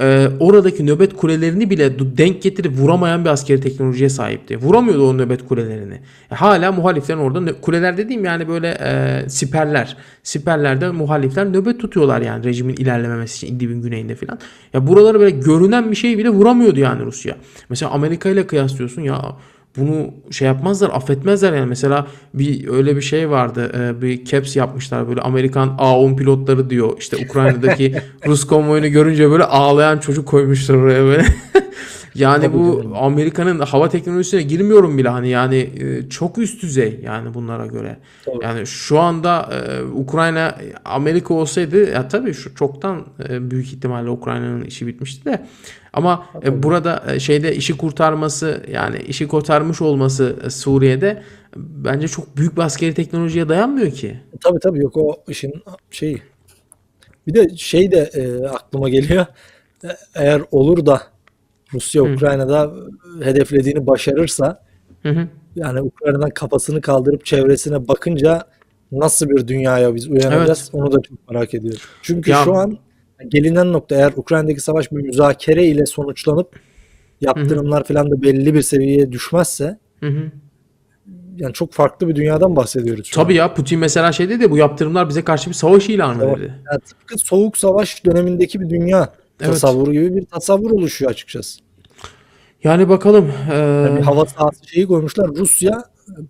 e, oradaki nöbet kulelerini bile denk getirip vuramayan bir askeri teknolojiye sahipti. Vuramıyordu o nöbet kulelerini. E, hala muhaliflerin orada kuleler dediğim yani böyle e, siperler. Siperlerde muhalifler nöbet tutuyorlar yani rejimin ilerlememesi için İdlib'in güneyinde falan. Ya buraları böyle görünen bir şey bile vuramıyordu yani Rusya. Mesela Amerika ile kıyaslıyorsun ya bunu şey yapmazlar affetmezler yani. Mesela bir öyle bir şey vardı e, bir caps yapmışlar böyle Amerikan A10 pilotları diyor. İşte Ukrayna'daki Rus konvoyunu görünce böyle ağlayan çocuk koymuşlar oraya böyle yani Tabii bu. Amerika'nın hava teknolojisine girmiyorum bile hani yani e, çok üst düzey yani bunlara göre Tabii. yani şu anda e, Ukrayna Amerika olsaydı ya tabii şu çoktan e, büyük ihtimalle Ukrayna'nın işi bitmişti de ama e, burada e, şeyde işi kurtarması yani işi kurtarmış olması e, Suriye'de bence çok büyük bir askeri teknolojiye dayanmıyor ki. Tabii tabii yok o işin şeyi. Bir de şey de e, aklıma geliyor. Eğer olur da Rusya Ukrayna'da hedeflediğini başarırsa Hı hı. yani Ukrayna'dan kafasını kaldırıp çevresine bakınca nasıl bir dünyaya biz uyanacağız onu da çok merak ediyorum. Çünkü Ya- şu an gelinen nokta eğer Ukrayna'daki savaş bir müzakere ile sonuçlanıp yaptırımlar falan da belli bir seviyeye düşmezse Hı hı. yani çok farklı bir dünyadan bahsediyoruz an. Tabii ya Putin mesela şey dedi bu yaptırımlar bize karşı bir savaş ilanı Tamam. dedi. Yani tıpkı soğuk savaş dönemindeki bir dünya Evet. tasavvuru gibi bir tasavvur oluşuyor açıkçası. Yani bakalım. e, Yani hava sahası şeyi koymuşlar. Rusya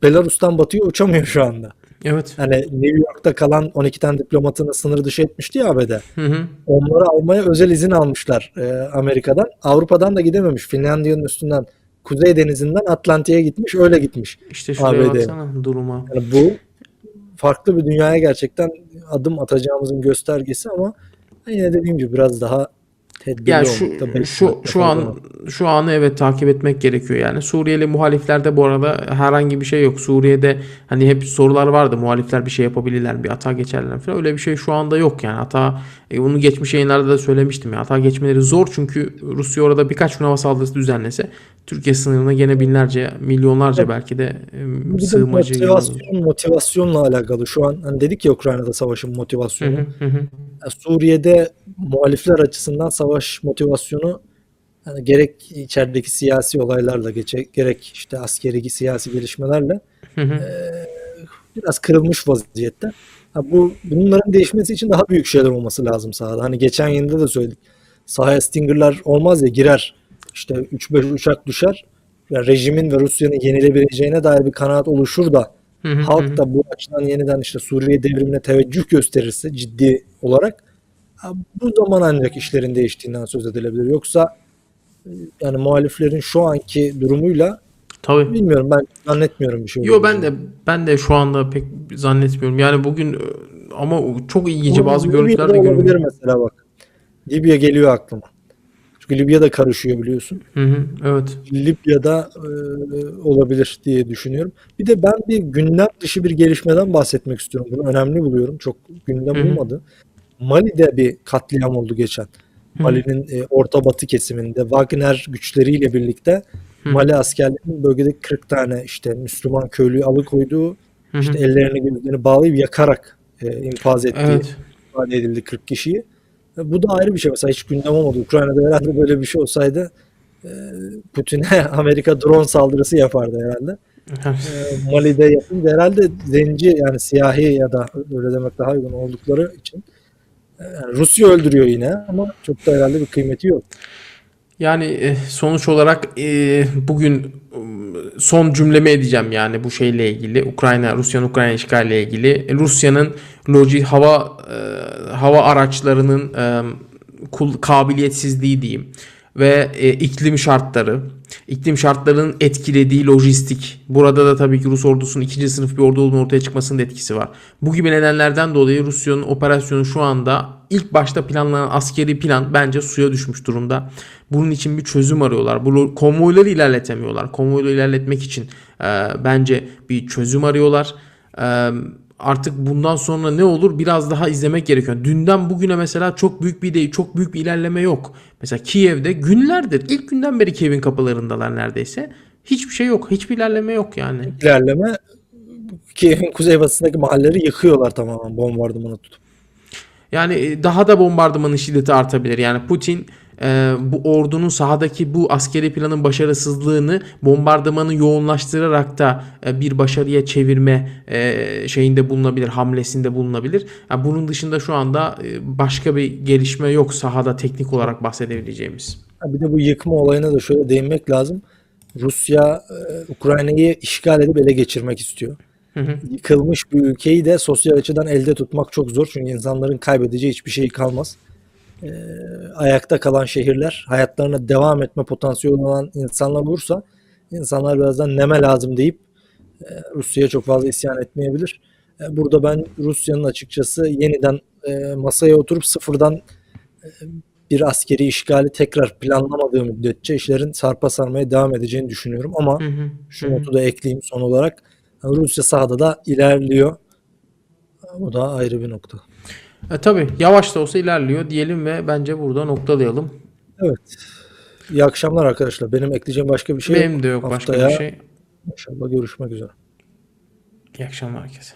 Belarus'tan batıya uçamıyor şu anda. evet. Hani New York'ta kalan 12 tane diplomatını sınır dışı etmişti ya ABD. Hı hı. Onları almaya özel izin almışlar e, Amerika'dan. Avrupa'dan da gidememiş. Finlandiya'nın üstünden Kuzey Denizi'nden Atlantik'e gitmiş. Öyle gitmiş. İşte şuraya ABD. baksana duruma. Yani bu farklı bir dünyaya gerçekten adım atacağımızın göstergesi ama yine dediğim gibi biraz daha tedbirli Ya olmakta, şu şu şu an var. şu anı evet takip etmek gerekiyor yani. Suriyeli muhaliflerde bu arada herhangi bir şey yok. Suriye'de hani hep sorular vardı. Muhalifler bir şey yapabilirler, bir hata geçerler falan. Öyle bir şey şu anda yok yani. Hata e, bunu geçmiş yayınlarda da söylemiştim ya. Hata geçmeleri zor çünkü Rusya orada birkaç gün hava saldırısı düzenlese Türkiye sınırına gene binlerce, milyonlarca belki de e, yığılır. motivasyon, motivasyonla alakalı. Şu an hani dedik ya Ukrayna'da savaşın motivasyonu. hı, hı hı. Yani Suriye'de muhalifler açısından savaş motivasyonu yani gerek içerideki siyasi olaylarla geçe, gerek işte askeri siyasi gelişmelerle Hı hı. biraz kırılmış vaziyette. Ha bu bunların değişmesi için daha büyük şeyler olması lazım sahada. Hani geçen yayında da söyledik. Sahaya Stinger'lar olmaz ya girer. İşte 3-5 uçak düşer. Yani rejimin ve Rusya'nın yenilebileceğine dair bir kanaat oluşur da Hı hı, hı hı. halk da bu açıdan yeniden işte Suriye devrimine teveccüh gösterirse ciddi olarak bu zaman ancak işlerin değiştiğinden söz edilebilir. Yoksa e, yani muhaliflerin şu anki durumuyla Tabii. bilmiyorum ben zannetmiyorum bir şey. Yo ben de ben de şu anda pek zannetmiyorum. Yani bugün e, ama çok ilginç bazı görüntüler de görüyorum. mesela bak. Libya geliyor aklıma. Çünkü Libya da karışıyor biliyorsun. Hı hı, evet. Libya'da e, olabilir diye düşünüyorum. Bir de ben bir gündem dışı bir gelişmeden bahsetmek istiyorum. Bunu önemli buluyorum. Çok gündem Hı hı. olmadı. Mali'de bir katliam oldu geçen. Mali'nin e, orta batı kesiminde Wagner güçleriyle birlikte Hı. Mali askerlerinin bölgedeki 40 tane işte Müslüman köylüyü alıkoyduğu, Hı hı. işte ellerini gözlerini bağlayıp yakarak e, infaz ettiği Evet. ifade edildi 40 kişiyi. E, Bu da ayrı bir şey. Mesela hiç gündem olmadı. Ukrayna'da herhalde böyle bir şey olsaydı e, Putin'e Amerika drone saldırısı yapardı herhalde. E, Mali'de yapınca herhalde zenci yani siyahi ya da öyle demek daha uygun oldukları için yani Rusya öldürüyor yine ama çok da herhalde bir kıymeti yok. Yani e, sonuç olarak e, bugün son cümlemi edeceğim yani bu şeyle ilgili. Ukrayna, Rusya'nın Ukrayna işgaliyle ilgili. E, Rusya'nın loji hava hava araçlarının kabiliyetsizliği diyeyim ve iklim şartları, iklim şartlarının etkilediği lojistik. Burada da tabii ki Rus ordusunun ikinci sınıf bir ordu olduğunu ortaya çıkmasının etkisi var. Bu gibi nedenlerden dolayı Rusya'nın operasyonu şu anda ilk başta planlanan askeri plan bence suya düşmüş durumda. Bunun için bir çözüm arıyorlar. Bu konvoyları ilerletemiyorlar. Konvoyları ilerletmek için e, bence bir çözüm arıyorlar. E, artık bundan sonra ne olur biraz daha izlemek gerekiyor. Dünden bugüne mesela çok büyük bir değil, çok büyük bir ilerleme yok. Mesela Kiev'de günlerdir, ilk günden beri Kiev'in kapılarındalar neredeyse. Hiçbir şey yok, hiçbir ilerleme yok yani. İlerleme Kiev'in kuzeybatısındaki mahalleleri yıkıyorlar tamamen bombardımanı tutup. Yani e, daha da bombardımanın şiddeti artabilir. Yani Putin e, bu ordunun sahadaki bu askeri planın başarısızlığını bombardımanı yoğunlaştırarak da e, bir başarıya çevirme e, şeyinde bulunabilir, hamlesinde bulunabilir. Yani bunun dışında şu anda e, başka bir gelişme yok sahada teknik olarak bahsedebileceğimiz. Bir de bu yıkma olayına da şöyle değinmek lazım. Rusya e, Ukrayna'yı işgal edip ele geçirmek istiyor. Hı hı. Yıkılmış bir ülkeyi de sosyal açıdan elde tutmak çok zor. Çünkü insanların kaybedeceği hiçbir şey kalmaz. E, ayakta kalan şehirler, hayatlarına devam etme potansiyeli olan insanlar olursa insanlar birazdan neme lazım deyip e, Rusya'ya çok fazla isyan etmeyebilir. E, burada ben Rusya'nın açıkçası yeniden e, masaya oturup sıfırdan e, bir askeri işgali tekrar planlamadığı müddetçe işlerin sarpa sarmaya devam edeceğini düşünüyorum. Ama Hı hı. şu notu da ekleyeyim son olarak. Rusya sahada da ilerliyor. Bu da ayrı bir nokta. E, tabii yavaş da olsa ilerliyor diyelim ve bence burada noktalayalım. Evet. İyi akşamlar arkadaşlar. Benim ekleyeceğim başka bir şey yok. Benim de yok başka Haftaya bir şey. İnşallah görüşmek üzere. İyi akşamlar herkese.